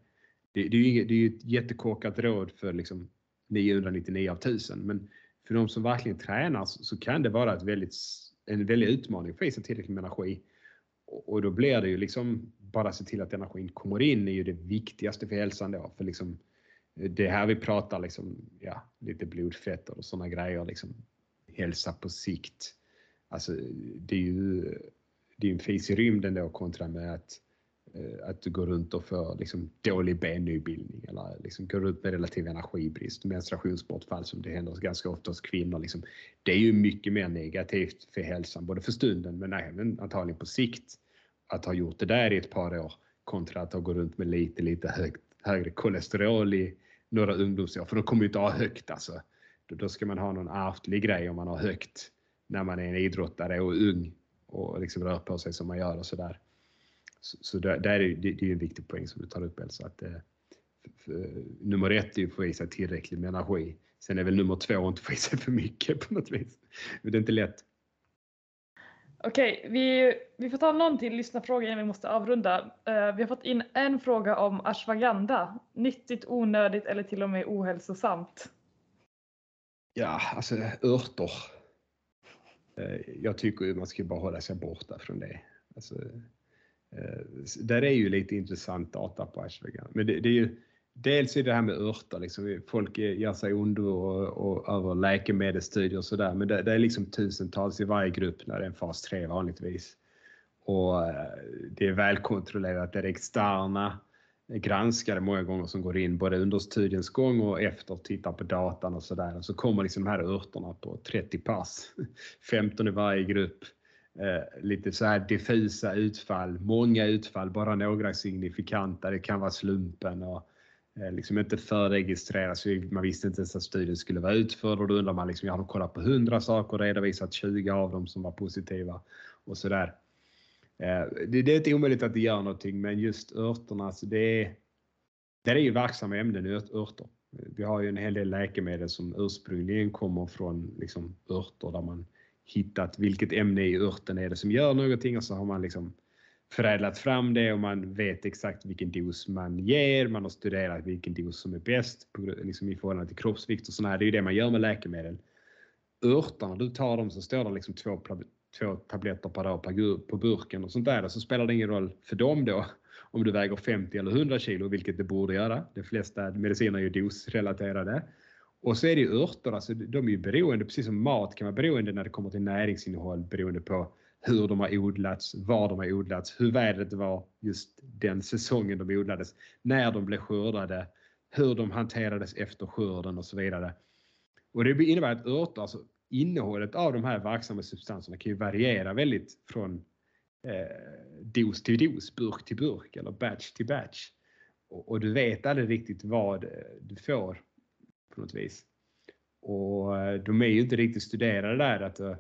Det, det är ju det är ett jättekorkat råd för liksom 999 av 1000 men för de som verkligen tränar så, kan det vara ett väldigt, en väldig utmaning att få i sig tillräckligt med energi. Och, då blir det ju liksom bara se till att energin kommer in är ju det viktigaste för hälsan då. För liksom, eh, det här vi pratar liksom, ja, lite blodfetter och sådana grejer, liksom, hälsa på sikt. Alltså, det är ju det är en fis i rymden då kontra med att, Eh, att du går runt och får liksom dålig bennybildning eller liksom går runt med relativ energibrist, menstruationsbortfall som det händer ganska ofta hos kvinnor. Liksom. Det är ju mycket mer negativt för hälsan, både för stunden men även antagligen på sikt att ha gjort det där i ett par år kontra att ha gått runt med lite, lite högt, högre kolesterol i några ungdomsår. För de kommer ju inte ha högt alltså. Då ska man ha någon ärftlig grej om man har högt när man är en idrottare och ung och liksom rör på sig som man gör och sådär. Så, så där, där är det, det är en viktig poäng som du tar upp Elsa. Att, för, för, nummer ett är ju att få i sig tillräckligt med energi. Sen är väl nummer två att inte få i sig för mycket på något vis. Men det är inte lätt. Okej, vi, vi får ta någon till lyssnarfråga innan vi måste avrunda. Uh, vi har fått in en fråga om ashwagandha. Nyttigt, onödigt eller till och med ohälsosamt? Ja, alltså örter. Uh, jag tycker man ska bara hålla sig borta från det. Alltså, Eh, där är ju lite intressant data på ashwagandha. Men det, det är ju dels är det här med örter, liksom, folk gör sig under och, och över läkemedelsstudier och sådär, men det, det, är liksom tusentals i varje grupp när det är en fas 3 vanligtvis. Och eh, det är välkontrollerat, det är externa granskare många gånger som går in både under studiens gång och efter och tittar på datan och sådär. Så kommer liksom de här örterna på 30 pass, 15 i varje grupp. Eh, lite så här diffusa utfall, många utfall, bara några signifikanta. Det kan vara slumpen och Eh, liksom inte förregistreras. man visste inte ens att studien skulle vara utförd och då undrar man liksom, jag har kollat på 100 saker och redovisat 20 av dem som var positiva och sådär. Eh, det, det är inte omöjligt att det gör någonting men just örterna, så det är, det är ju verksamma ämnen i örter. Vi har ju en hel del läkemedel som ursprungligen kommer från liksom örter där man hittat vilket ämne i örten är det som gör någonting och så har man liksom förädlat fram det och man vet exakt vilken dos man ger. Man har studerat vilken dos som är bäst liksom i förhållande till kroppsvikt och sådär. Det är ju det man gör med läkemedel. Örterna, du tar dem så står det liksom två, två tabletter per dag på burken och sånt där. Så spelar det ingen roll för dem då om du väger 50 eller 100 kilo, vilket det borde göra. De flesta mediciner är ju dosrelaterade. Och så är det ju örter, alltså de är ju beroende, precis som mat kan vara beroende när det kommer till näringsinnehåll beroende på hur de har odlats, var de har odlats, hur vädret var just den säsongen de odlades, när de blev skördade, hur de hanterades efter skörden och så vidare. Och det innebär att örter, alltså innehållet av de här verksamma substanserna kan ju variera väldigt från eh, dos till dos, burk till burk eller batch till batch. Och, och, du vet aldrig riktigt vad eh, du får på något vis. Och eh, de är ju inte riktigt studerade där att eh,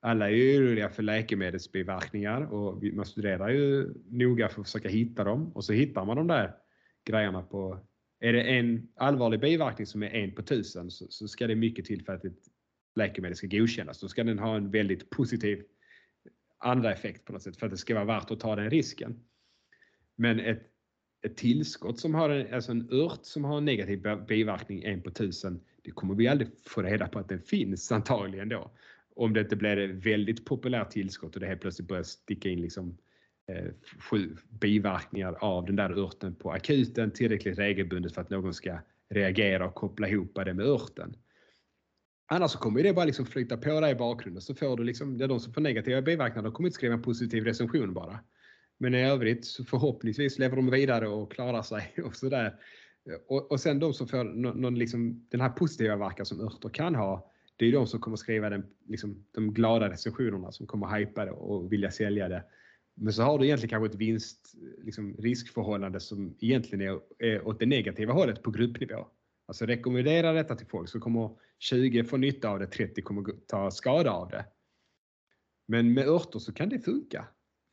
alla är ju oroliga för läkemedelsbiverkningar och man studerar ju noga för att försöka hitta dem och så hittar man de där grejerna på är det en allvarlig biverkning som är en på tusen så, så ska det mycket till för att ett läkemedel ska godkännas. Då ska den ha en väldigt positiv andra effekt på något sätt för att det ska vara värt att ta den risken. Men ett, ett tillskott som har en, alltså en ört som har en negativ biverkning en på tusen, det kommer vi aldrig få reda på att den finns antagligen då. Om det inte blir ett väldigt populärt tillskott och det helt plötsligt börjar sticka in liksom eh, sju biverkningar av den där örten på akuten tillräckligt regelbundet för att någon ska reagera och koppla ihop det med örten. Annars så kommer det bara liksom flyta på dig i bakgrunden så får du liksom, ja, de som får negativa biverkningar, de kommer inte skriva en positiv recension bara. Men i övrigt så förhoppningsvis lever de vidare och klarar sig och sådär. Och, och sen de som får någon, någon liksom, den här positiva verkan som örter kan ha, det är de som kommer skriva den, liksom, de glada recensionerna som kommer hypa det och vilja sälja det. Men så har du egentligen kanske ett vinst, liksom, riskförhållande som egentligen är, är åt det negativa hållet på gruppnivå. Alltså rekommendera detta till folk så kommer 20 få nytta av det, 30 kommer ta skada av det. Men med örter så kan det funka.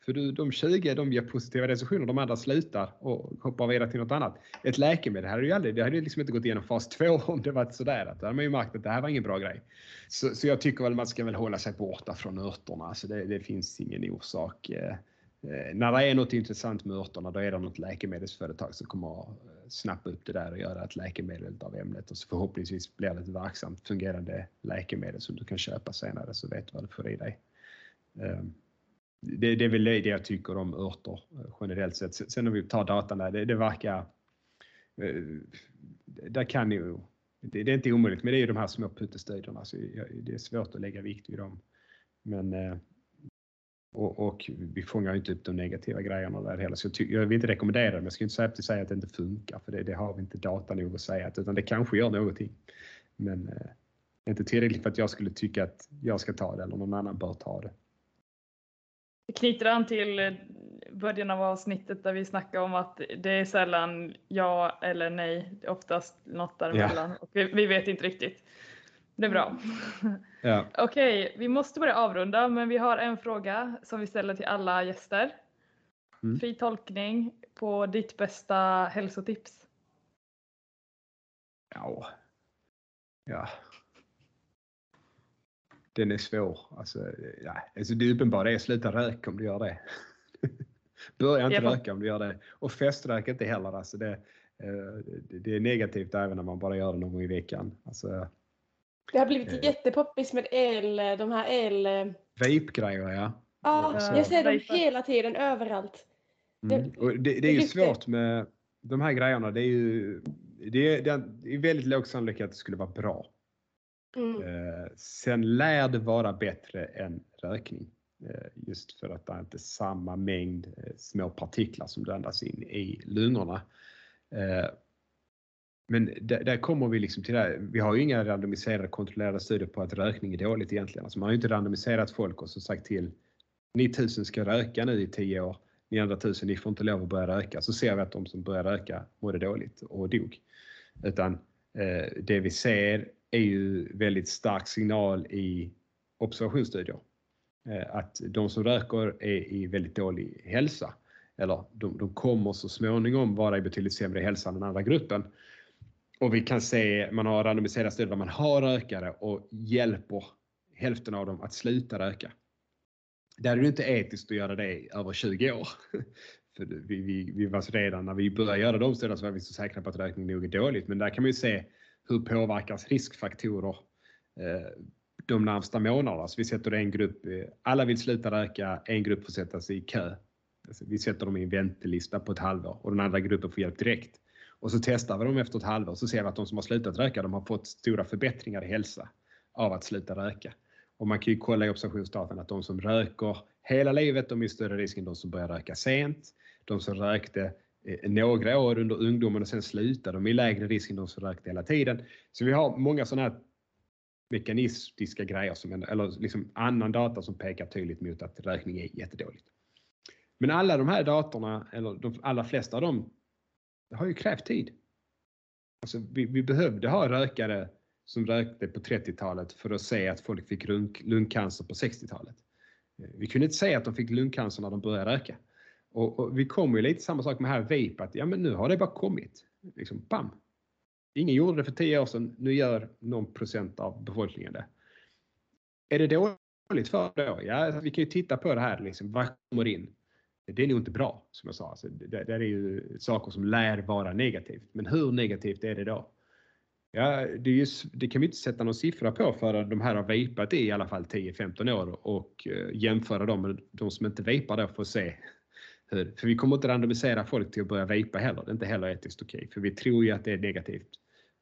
För du, de 20 de ger positiva recensioner, de andra slutar och hoppar vidare till något annat. Ett läkemedel hade ju aldrig, det hade liksom inte gått igenom fas 2 om det varit sådär. Då hade man ju märkt att det här var ingen bra grej. Så, så jag tycker väl man ska väl hålla sig borta från örterna. Alltså det, det finns ingen orsak. Eh, eh när det är något intressant med örterna, då är det något läkemedelsföretag som kommer att eh, snappa upp det där och göra ett läkemedel av ämnet och så förhoppningsvis blir det ett verksamt fungerande läkemedel som du kan köpa senare så vet du vad du får i dig. Eh, det, det är väl det jag tycker om örter eh, generellt sett. Sen- om vi tar datan där, det, det verkar... Eh, där kan ju... Det, det är inte omöjligt, men det är ju de här små puttestudierna. Så det är svårt att lägga vikt vid dem. Men... Eh, och, och vi fångar ju inte upp de negativa grejerna där heller. Så jag, ty, jag vill inte rekommendera det, men jag ska inte säga, säga att det inte funkar. För det, det har vi inte data nog att säga. Utan det kanske gör någonting. Men eh, inte tillräckligt för att jag skulle tycka att jag ska ta det eller någon annan bör ta det. Det knyter an till eh, början av avsnittet där vi snackade om att det är sällan ja eller nej, det är oftast något däremellan. Och vi, vi vet inte riktigt. Det är bra. Ja. Okej, vi måste börja avrunda men vi har en fråga som vi ställer till alla gäster. Mm. Fri tolkning på ditt bästa hälsotips. Ja. Ja. Den är svår. Alltså, ja. alltså det uppenbara är att sluta röka om du gör det. Börja inte röka om du gör det. Och feströk inte heller. Alltså det, eh, det, det är negativt även när man bara gör det någon gång i veckan. Alltså, Det har blivit Eh. jättepoppis med el, de här el... vape-grejer ja. Ja, så- jag ser dem hela tiden överallt. Mm. Och det, det är ju svårt med de här grejerna. Det är ju det är, det är väldigt låg sannolikhet att det skulle vara bra. Mm. Eh, sen lär det vara bättre än rökning. Eh, just för att det är inte samma mängd eh, små partiklar som blandas andas in i lungorna. Eh, men där, där kommer vi liksom till det här. Vi har ju inga randomiserade kontrollerade studier på att rökning är dåligt egentligen. Alltså man har ju inte randomiserat folk och så sagt till ni tusen ska röka nu i tio år. Ni andra tusen, ni får inte lov att börja röka. Så ser vi att de som börjar röka mådde dåligt och dog. Utan eh, det vi ser är ju väldigt stark signal i observationsstudier. Eh, att de som röker är i väldigt dålig hälsa. Eller de, de kommer så småningom vara i betydligt sämre hälsa än den andra gruppen. Och vi kan se, man har randomiserat studier där man har rökare och hjälper hälften av dem att sluta röka. Där är det inte etiskt att göra det över 20 år. För vi, vi, vi var redan när vi började göra de studierna så var vi så säkra på att rökning nog är dåligt. Men där kan man ju se hur påverkas riskfaktorer eh, de närmsta månaderna. Så vi sätter en grupp, eh, alla vill sluta röka, en grupp får sätta sig i kö. Alltså vi sätter dem i en väntelista på ett halvår och den andra gruppen får hjälp direkt. Och så testar vi dem efter ett halvår så ser vi att de som har slutat röka de har fått stora förbättringar i hälsa av att sluta röka. Och man kan ju kolla i observationsdatan att de som röker hela livet de är i större risk än de som börjar röka sent. De som rökte Eh, några år under ungdomen och sen slutade de i lägre risk än de som rökte hela tiden. Så vi har många sådana här mekanistiska grejer som, eller liksom annan data som pekar tydligt mot att rökning är jättedåligt. Men alla de här datorna, eller de allra flesta av dem, det har ju krävt tid. Alltså vi, vi behövde ha rökare som rökte på 30-talet för att se att folk fick lung, lungcancer på 60-talet. Eh, vi kunde inte säga att de fick lungcancer när de började röka. Och, och vi kommer ju lite samma sak med här vape, att ja men nu har det bara kommit. Liksom, bam! Ingen gjorde det för 10 år sedan, nu gör någon procent av befolkningen det. Är det dåligt för då? Ja, alltså, vi kan ju titta på det här, liksom, vad kommer in? Det är nog inte bra, som jag sa. Alltså, det, det är ju saker som lär vara negativt. Men hur negativt är det då? Ja, det, är ju, det kan vi inte sätta någon siffra på för de här har vapat i i alla fall 10-15 år och eh, jämföra dem med de som inte vapar då för att se hur, för vi kommer inte randomisera folk till att börja vejpa heller. Det är inte heller etiskt okej, för vi tror ju att det är negativt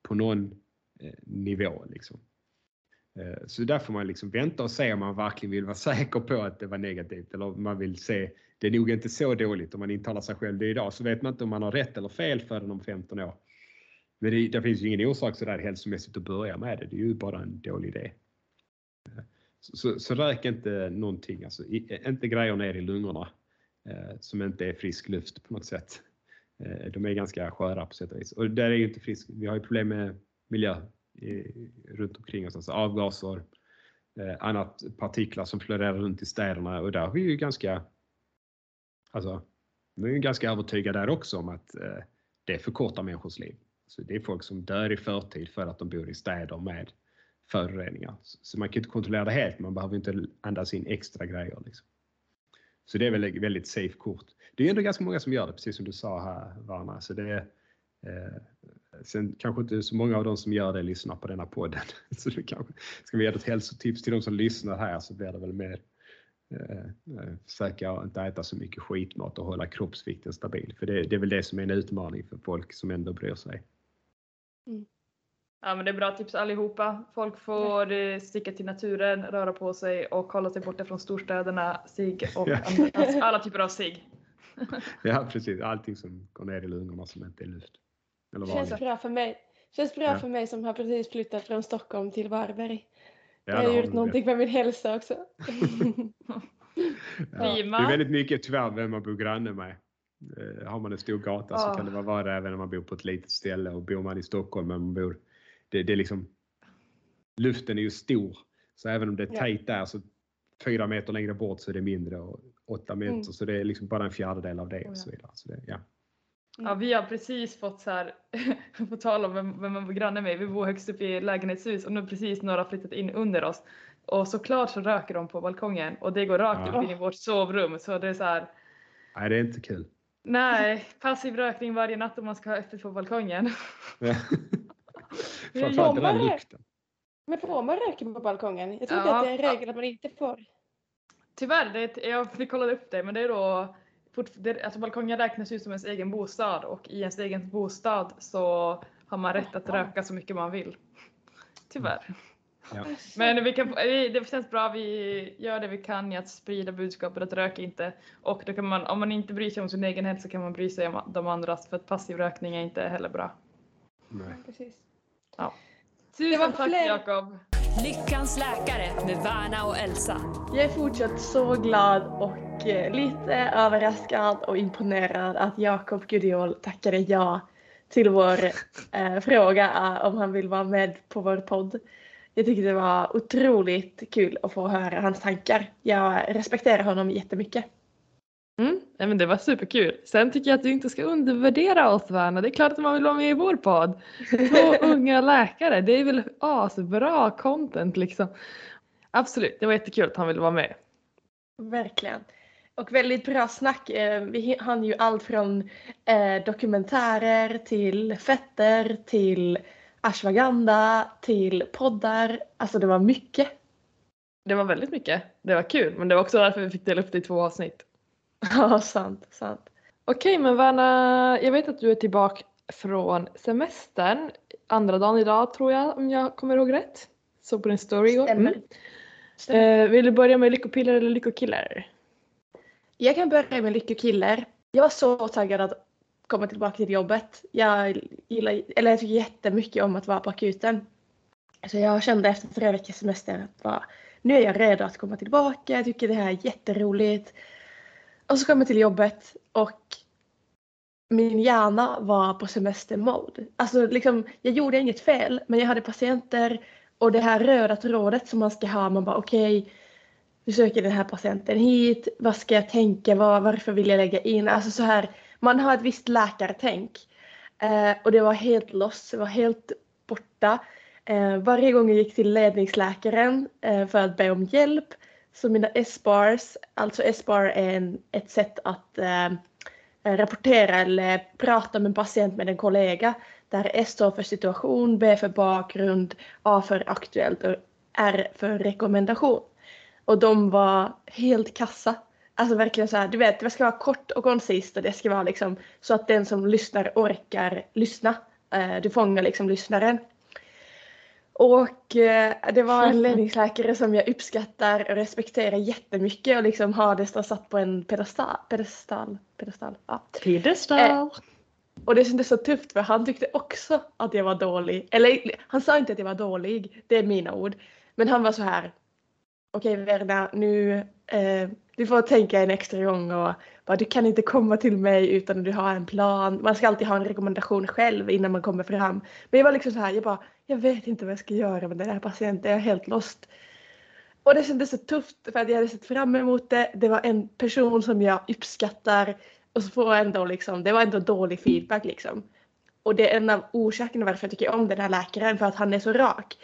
på någon eh, nivå liksom. Eh, så där får man liksom vänta och se om man verkligen vill vara säker på att det var negativt eller om man vill se, det är nog inte så dåligt om man intalar sig själv det idag så vet man inte om man har rätt eller fel förrän om 15 år. Men det, det finns ju ingen orsak sådär hälsomässigt att börja med det. Det är ju bara en dålig idé. Eh, så, så, så rök inte någonting, alltså i, inte grejer ner i lungorna Eh, som inte är frisk luft på något sätt. Eh, de är ganska sköra på sätt och vis. Och där är ju inte frisk. Vi har ju problem med miljö i, runt omkring oss, alltså avgaser, eh, annat partiklar som florerar runt i städerna och där har vi ju ganska, alltså, vi är ju ganska övertygade där också om att eh, det förkortar människors liv. Så det är folk som dör i förtid för att de bor i städer med föroreningar. Så man kan inte kontrollera det helt, man behöver inte andas in extra grejer. Liksom. Så det är väl ett väldigt safe kort. Det är ändå ganska många som gör det, precis som du sa här Varna. Så det är, eh, sen kanske inte så många av de som gör det lyssnar på denna podden. Så det kanske, ska vi ge ett hälsotips till de som lyssnar här så blir det väl mer eh, eh försöka inte äta så mycket skitmat och hålla kroppsvikten stabil. För det, det är väl det som är en utmaning för folk som ändå bryr sig. Mm. Ja men det är bra tips allihopa. Folk får eh, sticka till naturen, röra på sig och hålla sig borta från storstäderna, sig och Ja. andra, alltså alla typer av sig. Ja precis, allting som går ner i lungorna som inte är luft. Eller Känns vanligt. bra för mig. Känns bra Ja. för mig som har precis flyttat från Stockholm till Varberg. Ja, jag har det har gjort någonting för min hälsa också. Ja. Det är väldigt mycket tyvärr vem man bor granne med. Eh, har man en stor gata så Ja. kan det vara värre även om man bor på ett litet ställe och bor man i Stockholm men man bor, det, det är liksom, luften är ju stor så även om det är tajt där så fyra meter längre bort så är det mindre och åtta meter Mm. så det är liksom bara en fjärdedel av det och så vidare. Så det, ja. Ja, vi har precis fått så här, på tal om vem, vem man bor granne med, vi bor högst upp i lägenhetshus och nu precis några flyttat in under oss. Och såklart så röker de på balkongen och det går rakt Ja. upp in i vårt sovrum så det är så här, Nej, det är inte kul. nej, passiv rökning varje natt om man ska ha öppet på balkongen. Ja. Framförallt den här jobbare. lukten. Men får man röka på balkongen? Jag tror Ja. att det är en regel att man inte får. Tyvärr, det jag vi kollade upp det men det är då fort, det, alltså balkongen räknas ju som ens egen bostad och i ens egen bostad så har man rätt att röka så mycket man vill. Tyvärr. Ja. Men vi kan, vi- det känns bra, vi gör det vi kan i att sprida budskapet att röka inte. Och då kan man, om man inte bryr sig om sin egen hälsa kan man bry sig om de andras för att passiv rökning är inte heller bra. Nej. Precis. Tusen var tack fler- Jakob! Lyckans läkare med Varna och Elsa. Jag är fortsatt så glad och eh, lite överraskad och imponerad att Jakob Gudiol tackade ja till vår eh, fråga eh, om han vill vara med på vår podd. Jag tyckte det var otroligt kul att få höra hans tankar. Jag respekterar honom jättemycket. Mm, nej men det var superkul. Sen tycker jag att du inte ska undervärdera oss Verna. Det är klart att man vill vara med i vår podd. Två unga läkare, det är väl asbra content liksom. Absolut, det var jättekul att han ville vara med. Verkligen. Och väldigt bra snack. Eh, Vi hann ju allt från eh, dokumentärer till fetter till ashwagandha till poddar. Alltså det var mycket. Det var väldigt mycket. Det var kul, men det var också därför vi fick dela upp det i två avsnitt. Ja, sant, sant. Okej, men Verna, jag vet att du är tillbaka från semestern. Andra dagen idag tror jag, om jag kommer ihåg rätt. Så på din story igår. Stämmer. Mm. Stämmer. Eh, vill du börja med lyckopiller eller lyckokiller? Jag kan börja med lyckokiller. Jag var så taggad att komma tillbaka till jobbet. Jag gillar, eller jag tycker jättemycket om att vara på akuten. Så jag kände efter tre veckors semester att bara, nu är jag redo att komma tillbaka. Jag tycker det här är jätteroligt. Och så kom jag till jobbet och min hjärna var på semestermode. Alltså liksom, jag gjorde inget fel men jag hade patienter och det här röda trådet som man ska ha, man bara okej, nu söker den här patienten hit, vad ska jag tänka, var, varför vill jag lägga in, alltså så här, man har ett visst läkartänk. Eh, och det var helt loss, det var helt borta. Eh, varje gång jag gick till ledningsläkaren eh, för att be om hjälp så mina S-bars, alltså S-bar är en, ett sätt att eh, rapportera eller prata med en patient med en kollega där S står för situation, B för bakgrund, A för aktuellt och R för rekommendation. Och de var helt kassa. Alltså verkligen så här, du vet, det ska vara kort och koncist och det ska vara liksom så att den som lyssnar orkar lyssna. Eh, du fångar liksom lyssnaren. Och eh, det var en ledningsläkare som jag uppskattar och respekterar jättemycket och liksom har nästan satt på en pedestal. Pedestal. pedestal ja. Piedestal. Och det kändes så tufft för han tyckte också att jag var dålig. Eller han sa inte att jag var dålig, det är mina ord. Men han var så här. Okej Verna, nu eh, du får tänka en extra gång och bara, du kan inte komma till mig utan att du har en plan. Man ska alltid ha en rekommendation själv innan man kommer fram. Men jag var liksom så här, jag bara, jag vet inte vad jag ska göra med den här patienten, jag är helt lost. Och det kändes så tufft för att jag hade sett fram emot det. Det var en person som jag uppskattar och så får jag ändå liksom, det var ändå dålig feedback liksom. Och det är en av orsakerna varför jag tycker om den här läkaren för att han är så rak.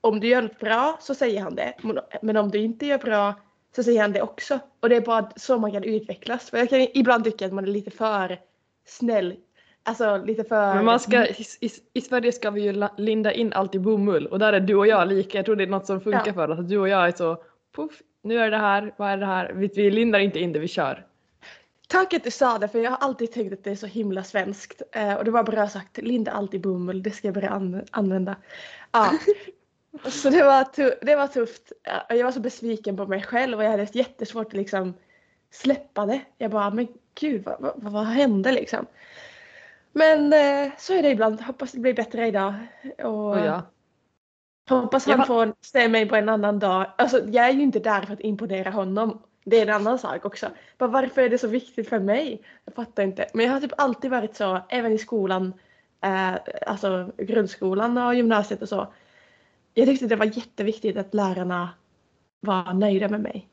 Om du gör något bra så säger han det. Men om du inte gör bra så säger han det också. Och det är bara så man kan utvecklas. För jag kan ibland tycka att man är lite för snäll. Alltså lite för... Men man ska, i, i, Sverige ska vi ju linda in allt i bomull och där är du och jag lika. Jag tror det är något som funkar Ja. för oss. Att du och jag är så puff, nu är det här, vad är det här? Vi, vi lindar inte in det, vi kör. Tack att du sa det för jag har alltid tänkt att det är så himla svenskt. Eh, och det var bra sagt, linda allt i bomull, det ska jag börja an- använda. Ja. så det var, det var tufft. Ja, Jag var så besviken på mig själv och jag hade jättesvårt att liksom släppa det. Jag bara, men gud vad, vad, vad hände liksom? Men eh, så är det ibland. Hoppas det blir bättre idag. Och, Och ja. Hoppas han var- får se mig på en annan dag. Alltså jag är ju inte där för att imponera honom. Det är en annan sak också. Bara varför är det så viktigt för mig? Jag fattar inte. Men jag har typ alltid varit så, även i skolan, eh, alltså grundskolan och gymnasiet och så. Jag tyckte det var jätteviktigt att lärarna var nöjda med mig.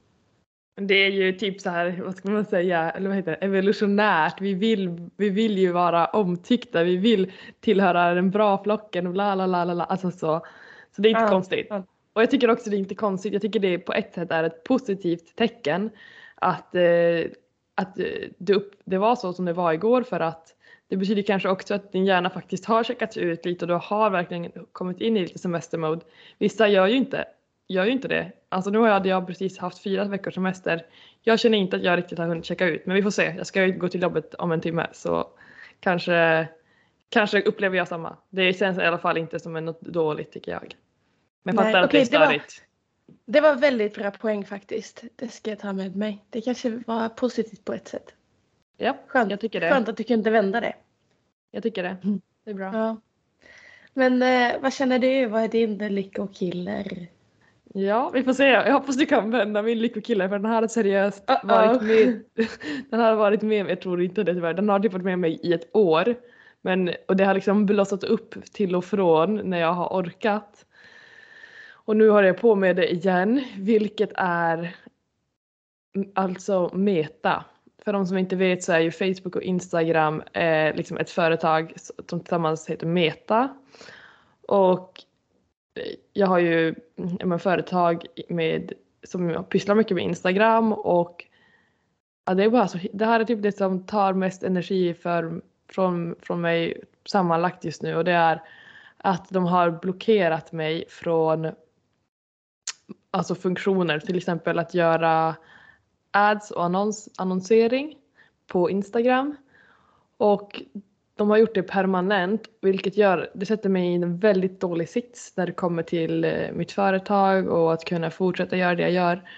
Det är ju typ så här, vad ska man säga, eller vad heter det, evolutionärt. Vi vill, vi vill ju vara omtyckta, vi vill tillhöra den bra flocken och la la la la la. Alltså så. Så det är inte Ja, konstigt. ja. Och jag tycker också det är inte konstigt. Jag tycker det på ett sätt är ett positivt tecken att, eh, att eh, det, upp, det var så som det var igår för att det betyder kanske också att din hjärna faktiskt har checkats ut lite och du har verkligen kommit in i lite semestermode. Vissa gör ju inte, gör ju inte det. Alltså nu hade jag precis haft fyra veckors semester. Jag känner inte att jag riktigt har hunnit checka ut men vi får se. Jag ska ju gå till jobbet om en timme så kanske, kanske upplever jag samma. Det känns i alla fall inte som något dåligt tycker jag. Men Nej, fattar att okej, det är det var- störigt. Det var väldigt bra poäng faktiskt. Det ska jag ta med mig. Det kanske var positivt på ett sätt. Ja, Skönt, jag tycker det. skönt att du kunde vända det. Jag tycker det. Mm. Det är bra. Ja. Men eh, vad känner du? Vad är din lyckokiller? Ja, vi får se. Jag hoppas du kan vända min lyckokille för den här har seriöst Uh-oh. varit med. Den har varit med mig, jag tror inte det tyvärr, den har typ varit med mig i ett år. Men, och det har liksom blossat upp till och från när jag har orkat. Och nu har jag på med det igen, vilket är alltså Meta. För de som inte vet så är ju Facebook och Instagram eh, liksom ett företag som tillsammans heter Meta. Och jag har ju mm, men, företag med, som pysslar mycket med Instagram och ja, det, är bara så, det här är typ det som tar mest energi för, från, från mig sammanlagt just nu och det är att de har blockerat mig från alltså funktioner, till exempel att göra ads och annons, annonsering på Instagram. Och de har gjort det permanent vilket gör, det sätter mig i en väldigt dålig sits när det kommer till eh, mitt företag och att kunna fortsätta göra det jag gör.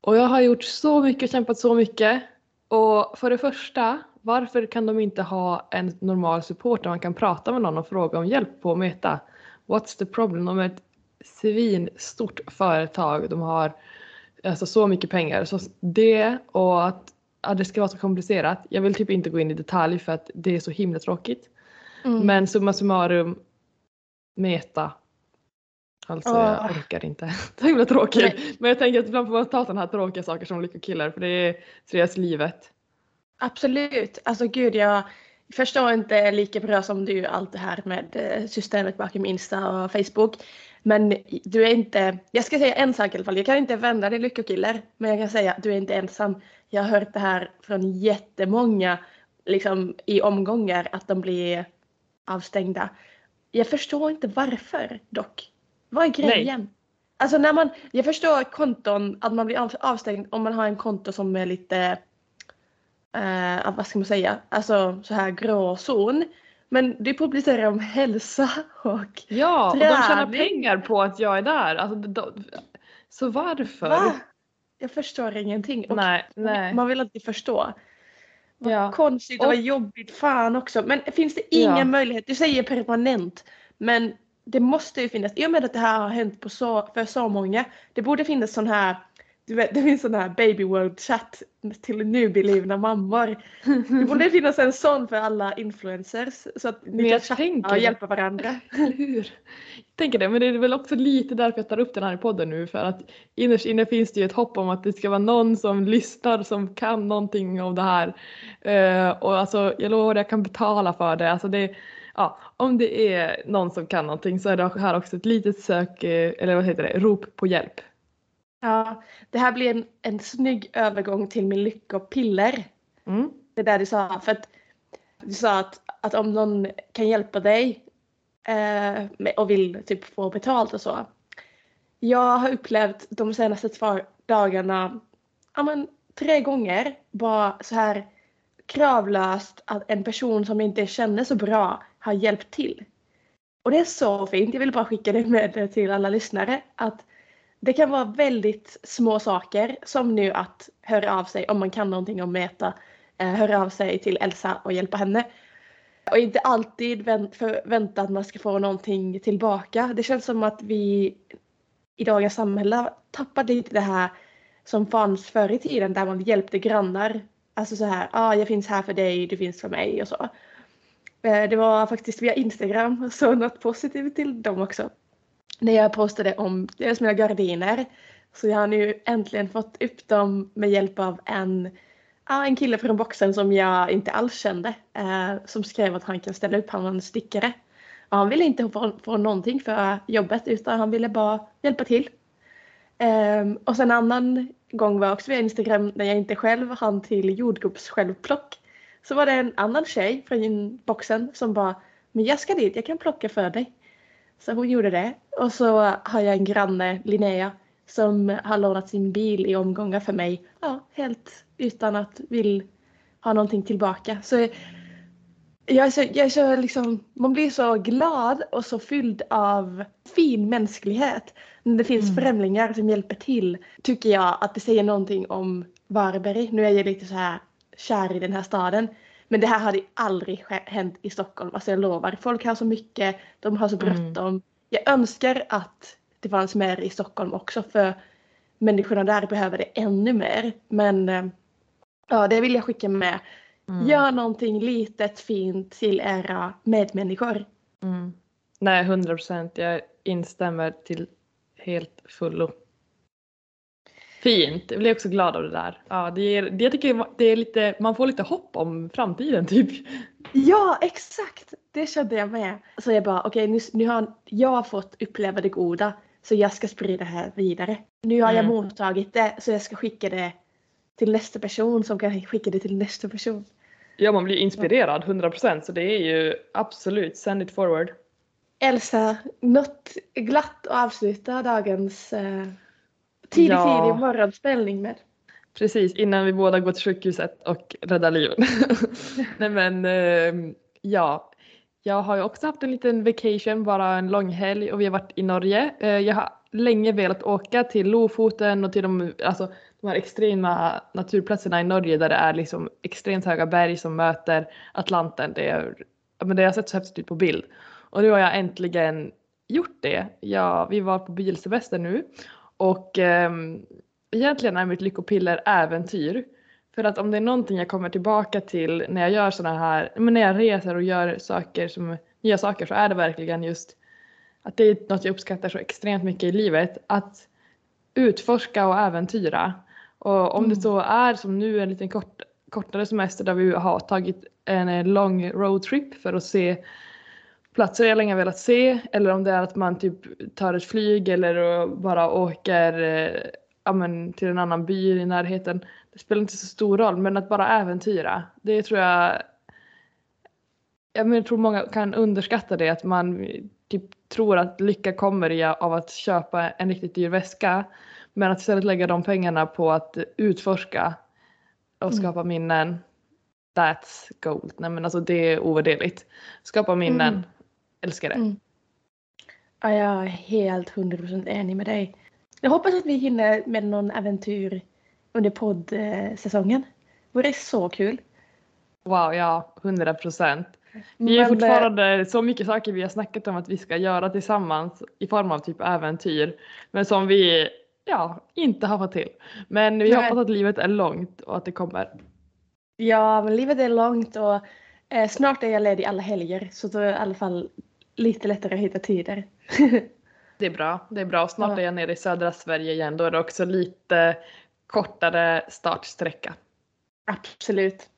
Och jag har gjort så mycket, kämpat så mycket. Och för det första, varför kan de inte ha en normal support där man kan prata med någon och fråga om hjälp på Meta? What's the problem? De är ett svinstort företag. De har alltså så mycket pengar. Så det och att ja, det ska vara så komplicerat. Jag vill typ inte gå in i detalj för att det är så himla tråkigt. Mm. Men summa summarum, meta. Alltså Åh. jag orkar inte. Det är himla tråkigt. Nej. Men jag tänker att ibland får man ta sådana här tråkiga saker som lyckokillar för det är seriöst livet. Absolut. Alltså gud, jag förstår inte lika bra som du allt det här med eh, systemet bakom Insta och Facebook. Men du är inte, jag ska säga en sak i alla fall, jag kan inte vända dig lyckokillar. Men jag kan säga att du är inte ensam. Jag har hört det här från jättemånga liksom, i omgångar att de blir avstängda. Jag förstår inte varför dock. Vad är grejen? Alltså när man, jag förstår konton, att man blir av- avstängd om man har en konto som är lite eh, vad ska man säga, alltså så här grå zon. Men du publicerar om hälsa och Ja, och de tjänar Träning. pengar på att jag är där. Alltså, de, så varför? va? Jag förstår ingenting. Och Nej, nej. Man vill alltid förstå. Vad Ja. konstigt Och- vad jobbigt. Fan också. Men finns det ingen Ja. möjlighet? Du säger permanent. Men det måste ju finnas. I och med att det här har hänt på så, för så många. Det borde finnas sån här. Du vet, det finns sån här baby world chat till nyblivna mammor. Det borde finnas en sån för alla influencers. Så att ni kan chatta och hjälpa varandra. Eller hur? Jag tänker det, men det är väl också lite därför jag tar upp den här podden nu för att innerst inne finns det ju ett hopp om att det ska vara någon som lyssnar som kan någonting om det här. Eh, och alltså jag lovar jag kan betala för det. Alltså det ja, om det är någon som kan någonting så är det här också ett litet sök, eh, eller vad heter det, rop på hjälp. Ja, det här blir en, en snygg övergång till min lyckopiller. Mm. Det där du sa. För att du sa att, att om någon kan hjälpa dig eh, och vill typ få betalt och så. Jag har upplevt de senaste två dagarna ja, men, tre gånger bara så här kravlöst att en person som inte känner så bra har hjälpt till. Och det är så fint. Jag vill bara skicka det med till alla lyssnare. Att det kan vara väldigt små saker som nu att höra av sig om man kan någonting om Meta. Eh, höra av sig till Elsa och hjälpa henne. Och inte alltid vänta förvänta att man ska få någonting tillbaka. Det känns som att vi i dagens samhälle tappar lite det här som fanns förr i tiden där man hjälpte grannar. Alltså så här, ah, jag finns här för dig, du finns för mig och så. Eh, det var faktiskt via Instagram, så något positivt till dem också. När jag postade om dels mina gardiner. Så jag har nu äntligen fått upp dem med hjälp av en, ja, en kille från boxen som jag inte alls kände. Eh, som skrev att han kan ställa upp, han var en stickare. Och han ville inte få, få någonting för jobbet utan han ville bara hjälpa till. Ehm, och sen en annan gång var också via Instagram när jag inte själv hann till jordgubbssjälvplock. Så var det en annan tjej från boxen som bara, men jag ska dit, jag kan plocka för dig. Så hon gjorde det. Och så har jag en granne, Linnea, som har lånat sin bil i omgångar för mig. Ja, helt utan att vill ha någonting tillbaka. Så jag är så, jag är så liksom, man blir så glad och så fylld av fin mänsklighet. När det finns Mm. främlingar som hjälper till tycker jag att det säger någonting om Varberg. Nu är jag lite så här kär i den här staden. Men det här hade aldrig hänt i Stockholm. Alltså jag lovar. Folk har så mycket, de har så Mm. bråttom. Jag önskar att det fanns mer i Stockholm också för människorna där behöver det ännu mer. Men eh, ja, det vill jag skicka med. Mm. Gör någonting litet fint till era medmänniskor. Mm. Nej, 100 procent. Jag instämmer till helt fullo. Fint. Jag blir också glad av det där. Ja, det är, det jag tycker det är lite, man får lite hopp om framtiden typ. Ja, exakt! Det kände jag med. Så jag bara, okej nu, nu har jag fått uppleva det goda så jag ska sprida det här vidare. Nu har jag Mm. mottagit det så jag ska skicka det till nästa person som kan skicka det till nästa person. Ja, man blir inspirerad 100 procent så det är ju absolut send it forward. Elsa, något glatt att avsluta dagens eh, tidig, Ja. tidig morgonspelning med. Precis, innan vi båda går till sjukhuset och räddar liven. Nej men ehm, ja, jag har ju också haft en liten vacation, bara en lång helg och vi har varit i Norge. Eh, jag har länge velat åka till Lofoten och till de, alltså, de här extrema naturplatserna i Norge där det är liksom extremt höga berg som möter Atlanten. Det, är, men det har sett så häftigt ut på bild. Och nu har jag äntligen gjort det. Ja, vi var på bilsemester nu och ehm, egentligen är mitt lyckopiller äventyr. För att om det är någonting jag kommer tillbaka till när jag gör sådana här, men när jag reser och gör saker som nya saker så är det verkligen just att det är något jag uppskattar så extremt mycket i livet. Att utforska och äventyra. Och om det så är som nu en liten kort, kortare semester där vi har tagit en eh, lång roadtrip för att se platser jag länge velat se eller om det är att man typ tar ett flyg eller bara åker eh, ja, men, till en annan by i närheten. Det spelar inte så stor roll men att bara äventyra. Det tror jag jag, men, jag tror många kan underskatta det att man typ tror att lycka kommer av att köpa en riktigt dyr väska. Men att istället lägga de pengarna på att utforska och skapa minnen. That's gold. Nej men alltså det är ovärderligt. Skapa minnen. Mm. Älskar det. Mm. Ja, jag är helt 100% enig med dig. Jag hoppas att vi hinner med någon äventyr under poddsäsongen. Vore så kul. Wow, ja, 100 procent. Vi Men, eh, fortfarande så mycket saker vi har snackat om att vi ska göra tillsammans i form av typ äventyr. Men som vi ja, inte har fått till. Men vi Nej. hoppas att livet är långt och att det kommer. Ja, men livet är långt och eh, snart är jag ledig alla helger så då det i alla fall lite lättare att hitta tider. Det är bra. Det är bra. Snart är jag nere i södra Sverige igen. Då är det också lite kortare startsträcka. Absolut.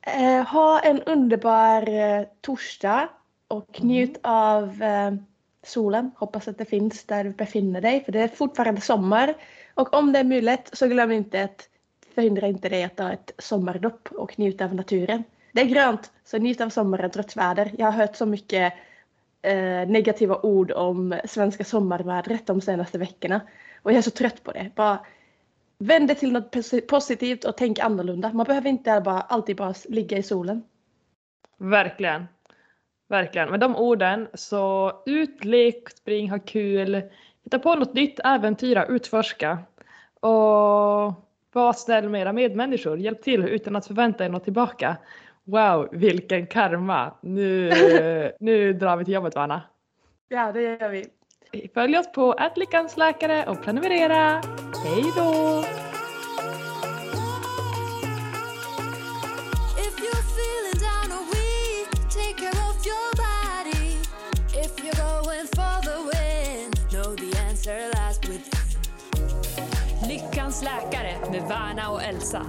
Eh, ha en underbar eh, torsdag och njut av eh, solen. Hoppas att det finns där du befinner dig för det är fortfarande sommar. Och om det är möjligt så glöm inte att förhindra inte dig att ta ett sommardopp och njuta av naturen. Det är grönt så njut av sommaren trots väder. Jag har hört så mycket eh, negativa ord om svenska sommarvädret de senaste veckorna och jag är så trött på det. Bara Vänd det till något positivt och tänk annorlunda. Man behöver inte bara, alltid bara ligga i solen. Verkligen. Verkligen. Med de orden så ut, lek, spring, ha kul. Hitta på något nytt, äventyra, utforska. Och var snäll med era medmänniskor. Hjälp till utan att förvänta er något tillbaka. Wow, vilken karma. Nu, nu drar vi till jobbet Vanna. Ja, det gör vi. Följ oss på Lyckans läkare och prenumerera. Hej då! Lyckans läkare med Värna och Elsa.